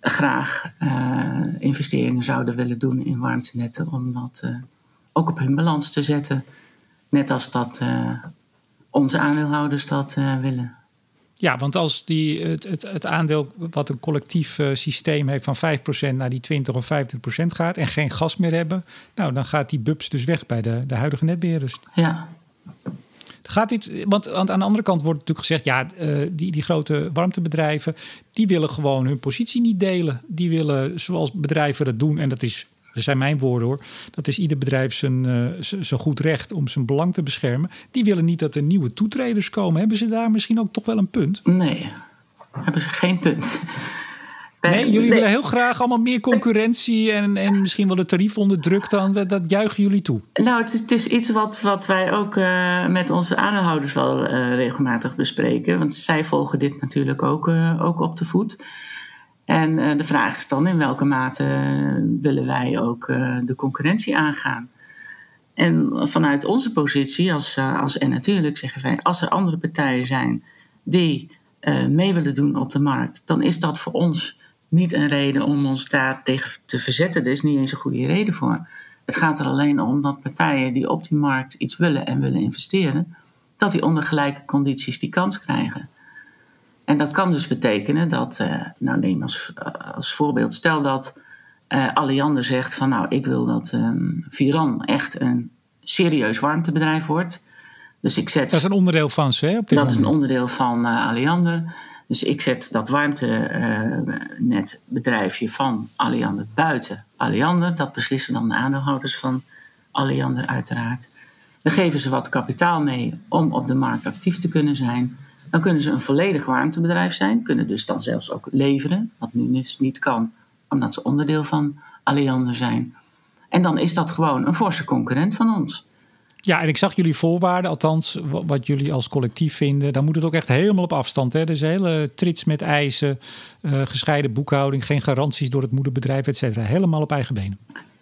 graag uh, investeringen zouden willen doen in warmtenetten. Om dat ook op hun balans te zetten. Net als dat onze aandeelhouders dat willen. Ja, want als die, het, het, het aandeel wat een collectief uh, systeem heeft van 5% naar die 20 of 25% gaat en geen gas meer hebben, nou dan gaat die bubs dus weg bij de, de huidige netbeheerders. Ja. Gaat dit, want aan de andere kant wordt natuurlijk gezegd, ja, uh, die, die grote warmtebedrijven, die willen gewoon hun positie niet delen. Die willen zoals bedrijven dat doen, en dat is dat zijn mijn woorden hoor. Dat is ieder bedrijf zijn, uh, zijn goed recht om zijn belang te beschermen. Die willen niet dat er nieuwe toetreders komen. Hebben ze daar misschien ook toch wel een punt? Nee, hebben ze geen punt. Nee, jullie willen heel graag allemaal meer concurrentie en, en misschien wel de tarief onder druk. Dan, dat, dat juichen jullie toe. Nou, het is, het is iets wat, wat wij ook uh, met onze aandeelhouders wel uh, regelmatig bespreken. Want zij volgen dit natuurlijk ook, uh, ook op de voet. En uh, de vraag is dan in welke mate willen wij ook uh, de concurrentie aangaan. En vanuit onze positie als, als en natuurlijk zeggen wij, als er andere partijen zijn die mee willen doen op de markt, dan is dat voor ons niet een reden om ons daar tegen te verzetten. Er is niet eens een goede reden voor. Het gaat er alleen om dat partijen die op die markt iets willen en willen investeren, dat die onder gelijke condities die kans krijgen. En dat kan dus betekenen dat, uh, nou neem als, als voorbeeld, stel dat uh, Alliander zegt van nou ik wil dat um, Viran echt een serieus warmtebedrijf wordt. Dus ik zet, dat is een onderdeel van ze, hè? Op dit dat moment. is een onderdeel van uh, Alliander. Dus ik zet dat warmtenetbedrijfje van Alliander buiten Alliander. Dat beslissen dan de aandeelhouders van Alliander uiteraard. Dan geven ze wat kapitaal mee om op de markt actief te kunnen zijn. Dan kunnen ze een volledig warmtebedrijf zijn, kunnen dus dan zelfs ook leveren, wat nu dus niet kan, omdat ze onderdeel van Alliander zijn. En dan is dat gewoon een forse concurrent van ons. Ja, en ik zag jullie voorwaarden, althans wat jullie als collectief vinden. Dan moet het ook echt helemaal op afstand. Hè? Dus hele trits met eisen, uh, gescheiden boekhouding, geen garanties door het moederbedrijf, et cetera. Helemaal op eigen benen.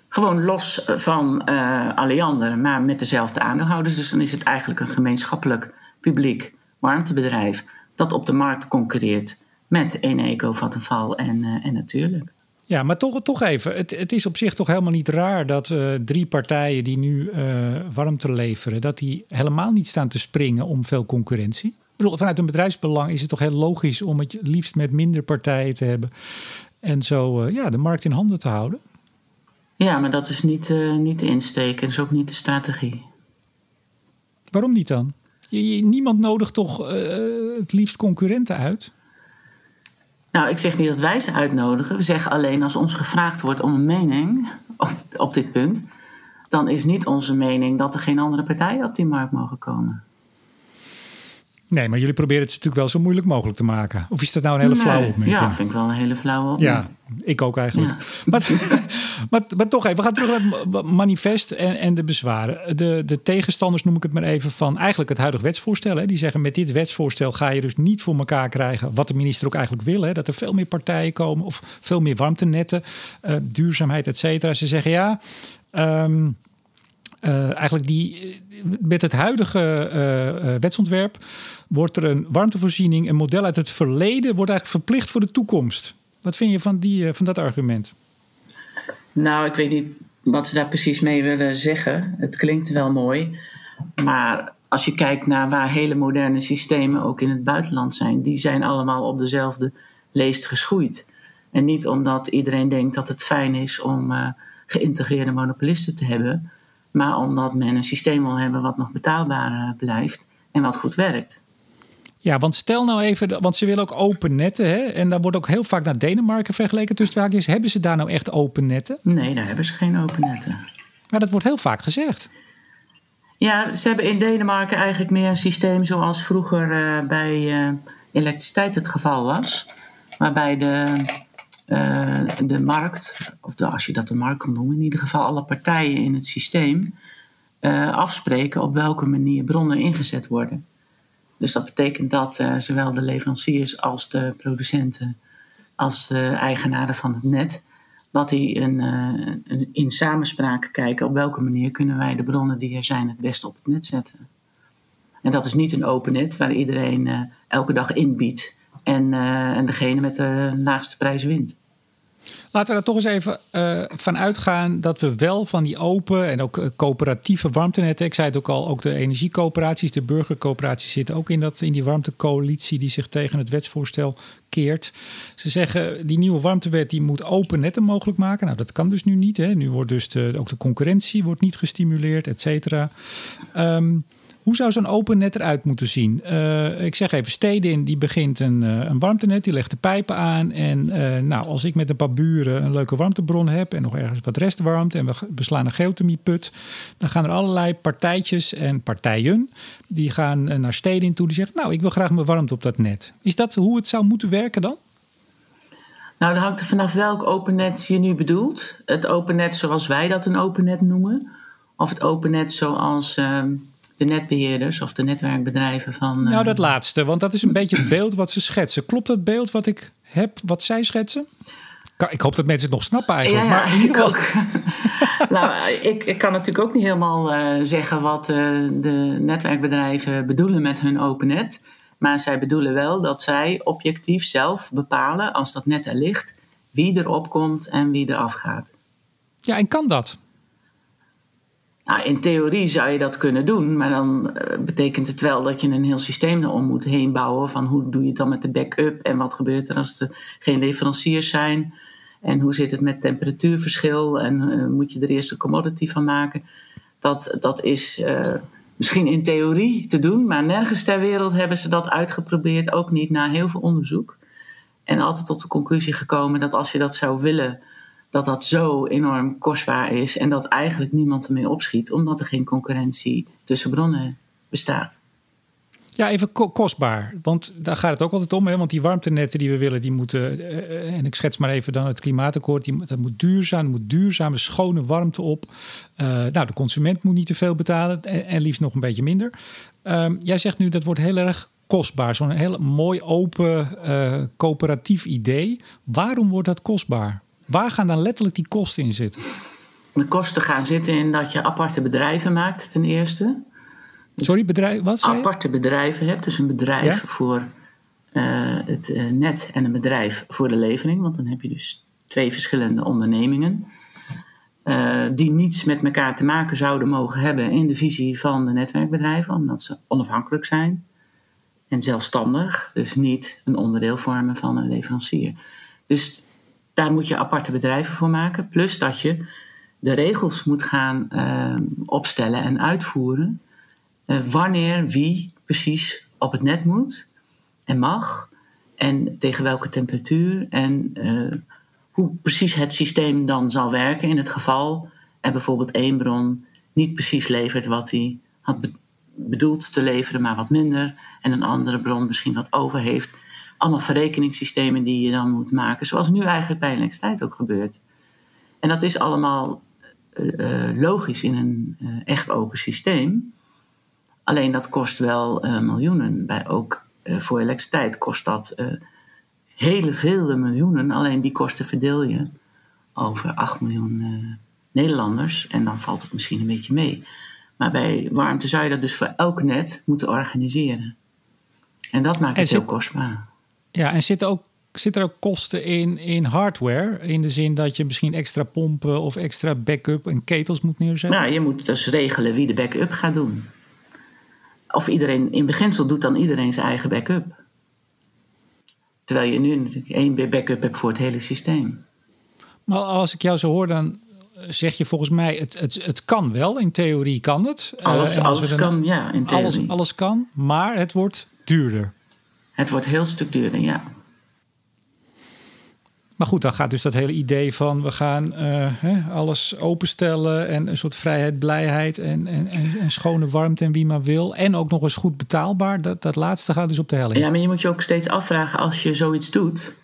Gewoon los van uh, Alliander, maar met dezelfde aandeelhouders. Dus dan is het eigenlijk een gemeenschappelijk publiek warmtebedrijf dat op de markt concurreert met Eneco, Vattenfall en, uh, en natuurlijk. Ja, maar toch, toch even. Het, het is op zich toch helemaal niet raar dat uh, drie partijen die nu uh, warmte leveren, dat die helemaal niet staan te springen om veel concurrentie. Ik bedoel, vanuit een bedrijfsbelang is het toch heel logisch om het liefst met minder partijen te hebben en zo uh, ja, de markt in handen te houden. Ja, maar dat is niet, niet de insteek en is ook niet de strategie. Waarom niet dan? Je, niemand nodigt toch uh, het liefst concurrenten uit? Nou, ik zeg niet dat wij ze uitnodigen. We zeggen alleen als ons gevraagd wordt om een mening op, op dit punt, dan is niet onze mening dat er geen andere partijen op die markt mogen komen. Nee, maar jullie proberen het natuurlijk wel zo moeilijk mogelijk te maken. Of is dat nou een hele nee, flauwe opmerking? Ja, vind ik wel een hele flauwe opmerking. Ja, ik ook eigenlijk. Ja. Maar, maar, maar, toch even, we gaan terug naar het manifest en, en de bezwaren. De, de tegenstanders noem ik het maar even van eigenlijk het huidige wetsvoorstel. Hè. Die zeggen met dit wetsvoorstel ga je dus niet voor elkaar krijgen wat de minister ook eigenlijk wil. Hè. Dat er veel meer partijen komen of veel meer warmtenetten, uh, duurzaamheid, et cetera. Ze zeggen ja... Um, uh, eigenlijk die, met het huidige uh, wetsontwerp wordt er een warmtevoorziening, een model uit het verleden, wordt eigenlijk verplicht voor de toekomst. Wat vind je van, die, van dat argument? Nou, ik weet niet wat ze daar precies mee willen zeggen. Het klinkt wel mooi. Maar als je kijkt naar waar hele moderne systemen ook in het buitenland zijn, die zijn allemaal op dezelfde leest geschoeid. En niet omdat iedereen denkt dat het fijn is om geïntegreerde monopolisten te hebben, maar omdat men een systeem wil hebben wat nog betaalbaar blijft en wat goed werkt. Ja, want stel nou even, want ze willen ook open netten. Hè? En daar wordt ook heel vaak naar Denemarken vergeleken. Tussen haakjes, hebben ze daar nou echt open netten? Nee, daar hebben ze geen open netten. Maar dat wordt heel vaak gezegd. Ja, ze hebben in Denemarken eigenlijk meer een systeem zoals vroeger uh, bij uh, elektriciteit het geval was. Waarbij de, uh, de markt, of de, als je dat de markt kan noemen, in ieder geval alle partijen in het systeem afspreken op welke manier bronnen ingezet worden. Dus dat betekent dat uh, zowel de leveranciers als de producenten, als de eigenaren van het net, dat die een, in samenspraak kijken op welke manier kunnen wij de bronnen die er zijn het beste op het net zetten. En dat is niet een open net waar iedereen elke dag inbiedt en, en degene met de laagste prijs wint. Laten we er toch eens even uh, van uitgaan dat we wel van die open en ook eh, coöperatieve warmtenetten. Ik zei het ook al, ook de energiecoöperaties, de burgercoöperaties zitten ook in, dat, in die warmtecoalitie die zich tegen het wetsvoorstel keert. Ze zeggen die nieuwe warmtewet die moet open netten mogelijk maken. Nou, dat kan dus nu niet. Hè. Nu wordt dus de, ook de concurrentie wordt niet gestimuleerd, et cetera. Um, hoe zou zo'n open net eruit moeten zien? Uh, ik zeg even, Stedin die begint een, uh, een warmtenet, die legt de pijpen aan. En uh, nou, als ik met een paar buren een leuke warmtebron heb en nog ergens wat restwarmte en we beslaan een geothermieput, dan gaan er allerlei partijtjes en partijen die gaan naar Stedin toe. Die zeggen, nou, ik wil graag mijn warmte op dat net. Is dat hoe het zou moeten werken dan? Nou, dat hangt er vanaf welk open net je nu bedoelt. Het open net zoals wij dat een open net noemen. Of het open net zoals ehm, de netbeheerders of de netwerkbedrijven van. Nou, dat eh, laatste, want dat is een beetje het beeld wat ze schetsen. Klopt dat beeld wat ik heb, wat zij schetsen? Ik hoop dat mensen het nog snappen eigenlijk. Ja, maar ik ook. nou, ik, ik, kan natuurlijk ook niet helemaal uh, zeggen wat uh, de netwerkbedrijven bedoelen met hun open net. Maar zij bedoelen wel dat zij objectief zelf bepalen, als dat net er ligt, wie erop komt en wie eraf gaat. Ja, en kan dat? Nou, in theorie zou je dat kunnen doen, maar dan uh, betekent het wel dat je een heel systeem erom moet heen bouwen. Van hoe doe je het dan met de backup en wat gebeurt er als er geen leveranciers zijn? En hoe zit het met temperatuurverschil en uh, moet je er eerst een commodity van maken? Dat, dat is uh, misschien in theorie te doen, maar nergens ter wereld hebben ze dat uitgeprobeerd, ook niet na heel veel onderzoek. En altijd tot de conclusie gekomen dat als je dat zou willen dat dat zo enorm kostbaar is en dat eigenlijk niemand ermee opschiet, omdat er geen concurrentie tussen bronnen bestaat. Ja, even kostbaar. Want daar gaat het ook altijd om. Hè? Want die warmtenetten die we willen, die moeten. Uh, en ik schets maar even dan het klimaatakkoord. Die, dat moet duurzaam, moet duurzame, schone warmte op. Uh, nou, de consument moet niet te veel betalen. En, liefst nog een beetje minder. Uh, jij zegt nu dat wordt heel erg kostbaar. Zo'n heel mooi open coöperatief idee. Waarom wordt dat kostbaar? Waar gaan dan letterlijk die kosten in zitten? De kosten gaan zitten in dat je aparte bedrijven maakt, ten eerste. Dus Sorry, bedrijf, wat zei Aparte bedrijven hebt. Dus een bedrijf voor uh, het uh, net en een bedrijf voor de levering. Want dan heb je dus twee verschillende ondernemingen. Uh, die niets met elkaar te maken zouden mogen hebben in de visie van de netwerkbedrijven, omdat ze onafhankelijk zijn en zelfstandig, dus niet een onderdeel vormen van een leverancier. Dus daar moet je aparte bedrijven voor maken. Plus dat je de regels moet gaan uh, opstellen en uitvoeren. Uh, wanneer wie precies op het net moet en mag. En tegen welke temperatuur. En uh, hoe precies het systeem dan zal werken in het geval er bijvoorbeeld één bron niet precies levert wat hij had bedoeld te leveren, maar wat minder. En een andere bron misschien wat over heeft allemaal verrekeningssystemen die je dan moet maken. Zoals nu eigenlijk bij elektriciteit ook gebeurt. En dat is allemaal uh, logisch in een uh, echt open systeem. Alleen dat kost wel miljoenen. Bij, ook voor elektriciteit kost dat hele vele miljoenen. Alleen die kosten verdeel je over 8 miljoen Nederlanders. En dan valt het misschien een beetje mee. Maar bij warmte zou je dat dus voor elk net moeten organiseren. En dat maakt het heel kostbaar. Ja, en zitten ook zitten er ook kosten in, in hardware? In de zin dat je misschien extra pompen of extra backup en ketels moet neerzetten? Nou, je moet dus regelen wie de backup gaat doen. Of iedereen, in beginsel doet dan iedereen zijn eigen backup. Terwijl je nu natuurlijk één backup hebt voor het hele systeem. Maar als ik jou zo hoor, dan zeg je volgens mij, het, het, het kan wel. In theorie kan het. Alles, uh, alles kan, ja, in theorie. Alles, alles kan, maar het wordt duurder. Het wordt heel stuk duurder, ja. Maar goed, dan gaat dus dat hele idee van we gaan uh, hè, alles openstellen en een soort vrijheid, blijheid en, en, en, schone warmte en wie maar wil. En ook nog eens goed betaalbaar. Dat, dat laatste gaat dus op de helling. Ja, maar je moet je ook steeds afvragen als je zoiets doet.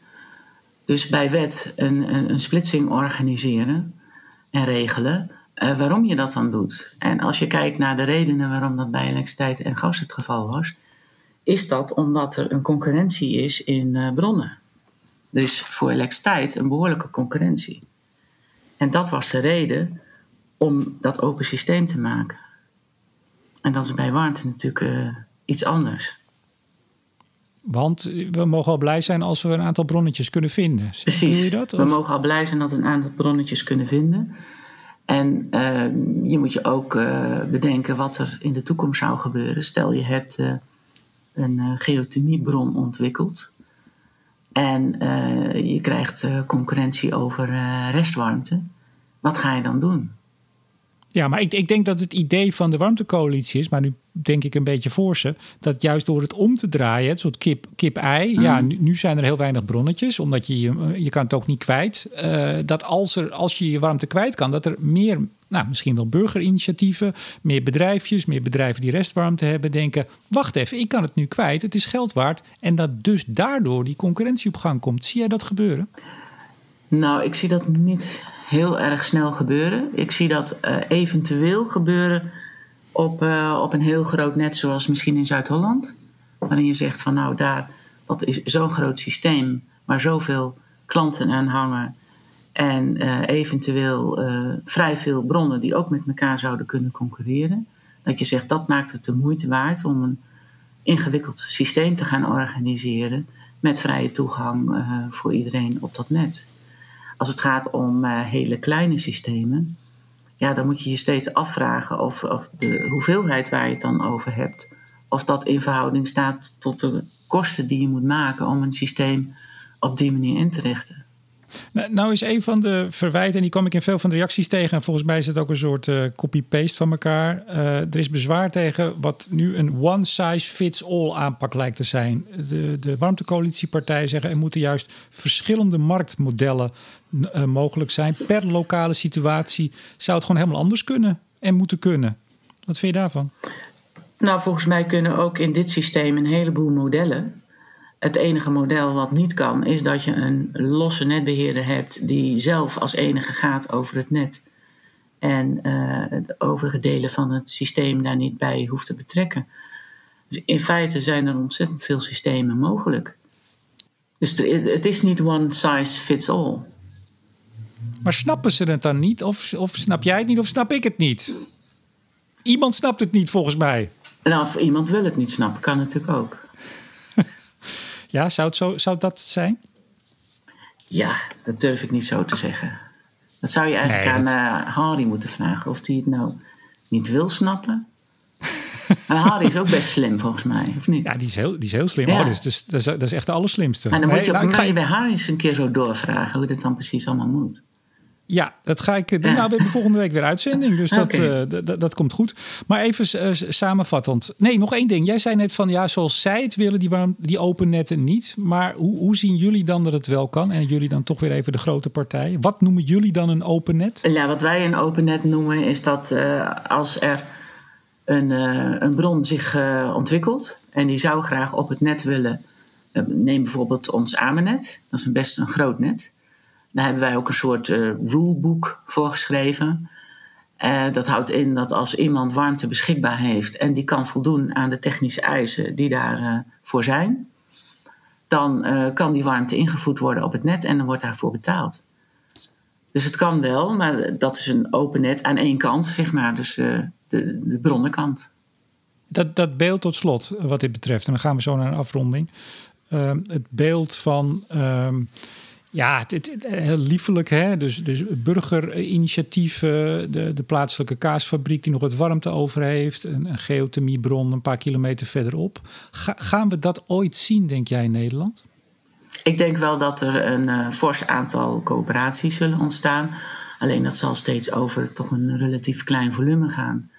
Dus bij wet een, een, een splitsing organiseren en regelen. Uh, waarom je dat dan doet. En als je kijkt naar de redenen waarom dat bij elektriciteit en gas het geval was is dat omdat er een concurrentie is in uh, bronnen. Er is voor elektriciteit een behoorlijke concurrentie. En dat was de reden om dat open systeem te maken. En dat is bij warmte natuurlijk uh, iets anders. Want we mogen al blij zijn als we een aantal bronnetjes kunnen vinden. Precies. Je dat, we mogen al blij zijn dat we een aantal bronnetjes kunnen vinden. En uh, je moet je ook uh, bedenken wat er in de toekomst zou gebeuren. Stel je hebt een geothermiebron ontwikkeld. En je krijgt concurrentie over restwarmte. Wat ga je dan doen? Ja, maar ik, ik denk dat het idee van de warmtecoalitie is, maar nu denk ik een beetje voor ze, dat juist door het om te draaien, het soort kip-ei, kip ja, mhm. nu, zijn er heel weinig bronnetjes, omdat je, je kan het ook niet kwijt. Dat als, er, als je je warmte kwijt kan, dat er meer, nou, misschien wel burgerinitiatieven, meer bedrijfjes, meer bedrijven die restwarmte hebben, denken: wacht even, ik kan het nu kwijt, het is geld waard. En dat dus daardoor die concurrentie op gang komt. Zie jij dat gebeuren? Nou, ik zie dat niet heel erg snel gebeuren. Ik zie dat uh, eventueel gebeuren op, uh, op een heel groot net, zoals misschien in Zuid-Holland. Waarin je zegt van nou, daar, dat is zo'n groot systeem waar zoveel klanten aan hangen. En uh, eventueel vrij veel bronnen die ook met elkaar zouden kunnen concurreren. Dat je zegt dat maakt het de moeite waard om een ingewikkeld systeem te gaan organiseren met vrije toegang voor iedereen op dat net. Als het gaat om hele kleine systemen, ja, dan moet je je steeds afvragen of, of de hoeveelheid waar je het dan over hebt, of dat in verhouding staat tot de kosten die je moet maken om een systeem op die manier in te richten. Nou, nou is een van de verwijten, en die kom ik in veel van de reacties tegen. En volgens mij is het ook een soort uh, copy-paste van elkaar. Uh, er is bezwaar tegen wat nu een one-size-fits-all aanpak lijkt te zijn. De, de warmtecoalitiepartijen zeggen er moeten juist verschillende marktmodellen uh, mogelijk zijn. Per lokale situatie zou het gewoon helemaal anders kunnen en moeten kunnen. Wat vind je daarvan? Nou, volgens mij kunnen ook in dit systeem een heleboel modellen. Het enige model wat niet kan, is dat je een losse netbeheerder hebt die zelf als enige gaat over het net. En uh, de overige delen van het systeem daar niet bij hoeft te betrekken. Dus in feite zijn er ontzettend veel systemen mogelijk. Dus het is niet one size fits all. Maar snappen ze het dan niet? Of, of snap jij het niet of snap ik het niet? Iemand snapt het niet volgens mij. Nou, iemand wil het niet snappen, kan natuurlijk ook. Ja, zou, het zo, zou dat zijn? Ja, dat durf ik niet zo te zeggen. Dat zou je eigenlijk aan uh, Harry moeten vragen of hij het nou niet wil snappen. Maar Harry is ook best slim volgens mij, of niet? Ja, die is heel, die is heel slim. Ja. dus, dat, is, dat is echt de allerslimste. En dan moet je nou, ga... je bij Harry eens een keer zo doorvragen hoe dit dan precies allemaal moet. Ja, dat ga ik doen. Nou, we hebben volgende week weer uitzending. Dus dat, uh, dat komt goed. Maar even uh, samenvattend. Nee, nog één ding. Jij zei net van ja, zoals zij het willen, die, die open netten niet. Maar hoe, hoe zien jullie dan dat het wel kan? En jullie dan toch weer even de grote partij. Wat noemen jullie dan een open net? Ja, wat wij een open net noemen is dat uh, als er een, een bron zich ontwikkelt en die zou graag op het net willen. neem bijvoorbeeld ons Amenet. Dat is een best een groot net. Daar hebben wij ook een soort uh, rulebook voor geschreven. Uh, dat houdt in dat als iemand warmte beschikbaar heeft en die kan voldoen aan de technische eisen die daarvoor uh, voor zijn, dan kan die warmte ingevoerd worden op het net en dan wordt daarvoor betaald. Dus het kan wel, maar dat is een open net aan één kant, zeg maar, dus de, de bronnenkant. Dat, dat beeld tot slot, wat dit betreft, en dan gaan we zo naar een afronding. het beeld van. Ja, het, het, heel liefelijk. Hè? Dus, dus burgerinitiatieven, de, de plaatselijke kaasfabriek die nog wat warmte over heeft, een, een geothermiebron een paar kilometer verderop. gaan we dat ooit zien, denk jij, in Nederland? Ik denk wel dat er een uh, fors aantal coöperaties zullen ontstaan. Alleen dat zal steeds over toch een relatief klein volume gaan.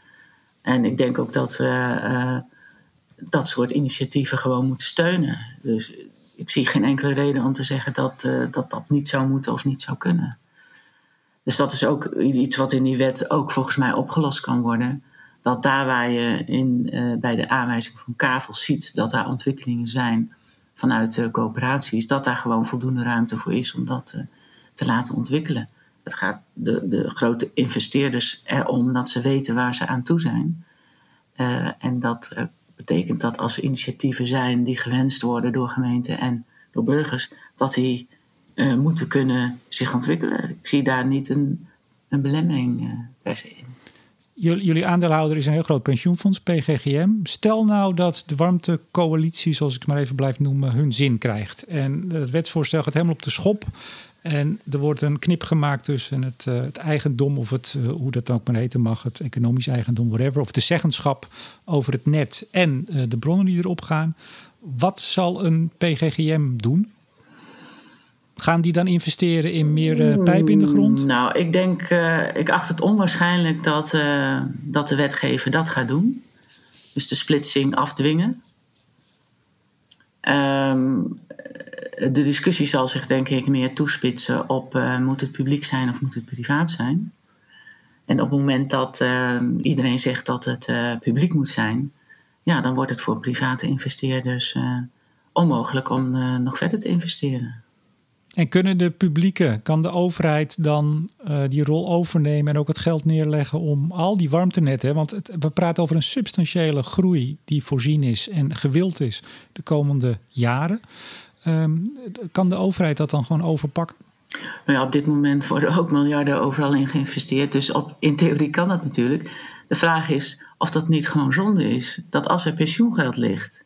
En ik denk ook dat we uh, dat soort initiatieven gewoon moeten steunen. Dus ik zie geen enkele reden om te zeggen dat, uh, dat dat niet zou moeten of niet zou kunnen. Dus dat is ook iets wat in die wet ook volgens mij opgelost kan worden. Dat daar waar je in, uh, bij de aanwijzing van kavels ziet dat daar ontwikkelingen zijn vanuit uh, coöperaties, dat daar gewoon voldoende ruimte voor is om dat te laten ontwikkelen. Het gaat de, de grote investeerders erom dat ze weten waar ze aan toe zijn. en dat betekent dat als initiatieven zijn die gewenst worden door gemeenten en door burgers, dat die moeten kunnen zich ontwikkelen. Ik zie daar niet een, een belemmering per se in. Jullie aandeelhouder is een heel groot pensioenfonds, PGGM. Stel nou dat de warmtecoalitie, zoals ik het maar even blijf noemen, hun zin krijgt. En het wetsvoorstel gaat helemaal op de schop. En er wordt een knip gemaakt tussen het, uh, het eigendom, of het, uh, hoe dat dan ook maar heten mag, het economisch eigendom, whatever, of de zeggenschap over het net en uh, de bronnen die erop gaan. Wat zal een PGGM doen? Gaan die dan investeren in meer pijp in de grond? Nou, ik denk, ik acht het onwaarschijnlijk dat, dat de wetgever dat gaat doen. Dus de splitsing afdwingen. Um, de discussie zal zich denk ik meer toespitsen op moet het publiek zijn of moet het privaat zijn. En op het moment dat iedereen zegt dat het publiek moet zijn, ja, dan wordt het voor private investeerders onmogelijk om nog verder te investeren. En kunnen de publieke, kan de overheid dan die rol overnemen en ook het geld neerleggen om al die warmtenetten, want we praten over een substantiële groei die voorzien is en gewild is de komende jaren. Um, kan de overheid dat dan gewoon overpakken? Nou ja, op dit moment worden ook miljarden overal in geïnvesteerd. Dus op, in theorie kan dat natuurlijk. De vraag is of dat niet gewoon zonde is. Dat als er pensioengeld ligt,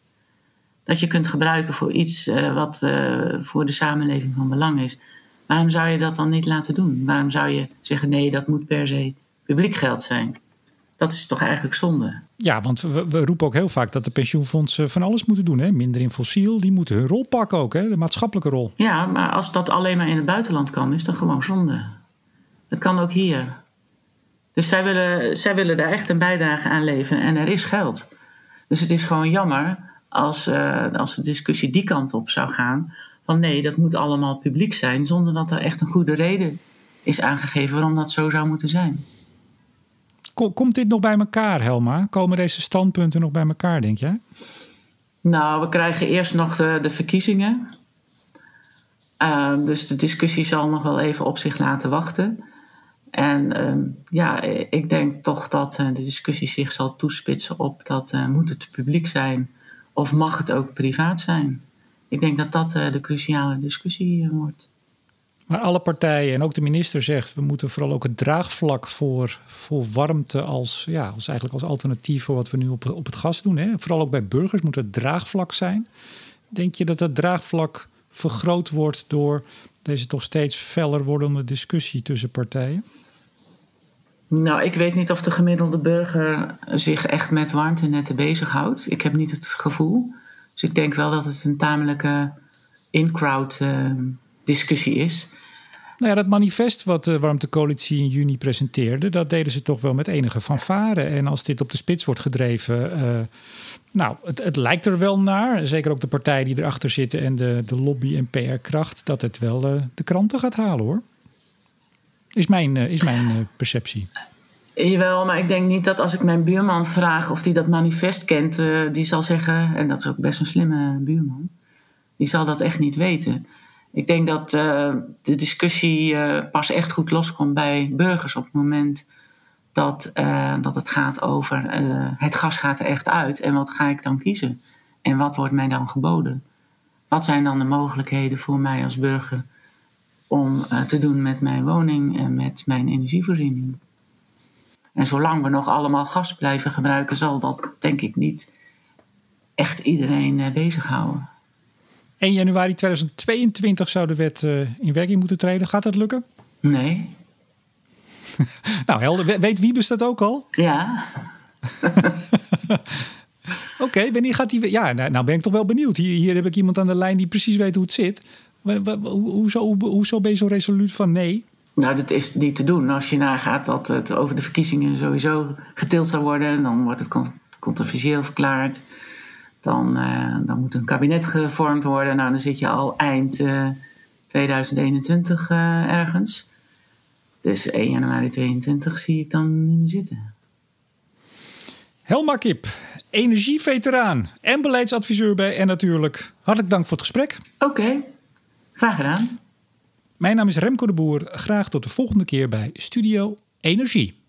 dat je kunt gebruiken voor iets uh, wat uh, voor de samenleving van belang is. Waarom zou je dat dan niet laten doen? Waarom zou je zeggen nee, dat moet per se publiek geld zijn? Dat is toch eigenlijk zonde? Ja, want we, we, roepen ook heel vaak dat de pensioenfondsen van alles moeten doen. Hè? Minder in fossiel, die moeten hun rol pakken ook, hè? de maatschappelijke rol. Ja, maar als dat alleen maar in het buitenland kan, is dat gewoon zonde. Het kan ook hier. Dus zij willen, zij willen daar echt een bijdrage aan leveren en er is geld. Dus het is gewoon jammer als, uh, als de discussie die kant op zou gaan. Van nee, dat moet allemaal publiek zijn, zonder dat er echt een goede reden is aangegeven waarom dat zo zou moeten zijn. Komt dit nog bij elkaar, Helma? Komen deze standpunten nog bij elkaar, denk jij? Nou, we krijgen eerst nog de, de verkiezingen. Uh, dus de discussie zal nog wel even op zich laten wachten. En uh, ja, ik denk toch dat uh, de discussie zich zal toespitsen op dat uh, moet het publiek zijn of mag het ook privaat zijn. Ik denk dat dat de cruciale discussie wordt. Maar alle partijen en ook de minister zegt... we moeten vooral ook het draagvlak voor, voor warmte... Als, ja, als, eigenlijk als alternatief voor wat we nu op, op het gas doen. Hè. Vooral ook bij burgers moet het draagvlak zijn. Denk je dat dat draagvlak vergroot wordt... door deze toch steeds feller wordende discussie tussen partijen? Nou, ik weet niet of de gemiddelde burger zich echt met warmtenetten bezighoudt. Ik heb niet het gevoel. Dus ik denk wel dat het een tamelijke in-crowd uh, discussie is. Nou ja, dat manifest wat de Warmtecoalitie in juni presenteerde, dat deden ze toch wel met enige fanfare. En als dit op de spits wordt gedreven, uh, nou, het, het, lijkt er wel naar, zeker ook de partijen die erachter zitten en de, de lobby en PR-kracht, dat het wel uh, de kranten gaat halen hoor. Is mijn, uh, is mijn perceptie. Jawel, maar ik denk niet dat als ik mijn buurman vraag of hij dat manifest kent, die zal zeggen, en dat is ook best een slimme buurman, die zal dat echt niet weten. Ik denk dat de discussie pas echt goed loskomt bij burgers op het moment dat, dat het gaat over het gas gaat er echt uit en wat ga ik dan kiezen? En wat wordt mij dan geboden? Wat zijn dan de mogelijkheden voor mij als burger om te doen met mijn woning en met mijn energievoorziening? En zolang we nog allemaal gas blijven gebruiken, zal dat denk ik niet echt iedereen bezighouden. 1 januari 2022 zou de wet uh, in werking moeten treden. Gaat dat lukken? Nee. nou, helder. Weet Wiebes dat ook al? Ja. Oké, okay, wanneer gaat die... Ja, nou, nou, ben ik toch wel benieuwd. Hier, hier heb ik iemand aan de lijn die precies weet hoe het zit. Hoezo, hoezo ben je zo resoluut van nee? Nou, dat is niet te doen. Als je nagaat dat het over de verkiezingen sowieso getild zou worden... dan wordt het controversieel verklaard... Dan, uh, dan moet een kabinet gevormd worden. Nou, dan zit je al eind uh, 2021 uh, ergens. Dus 1 januari 2022 zie ik dan niet meer zitten. Helma Kip, energieveteraan en beleidsadviseur bij En Natuurlijk. Hartelijk dank voor het gesprek. Oké, okay. Graag gedaan. Mijn naam is Remco de Boer. Graag tot de volgende keer bij Studio Energie.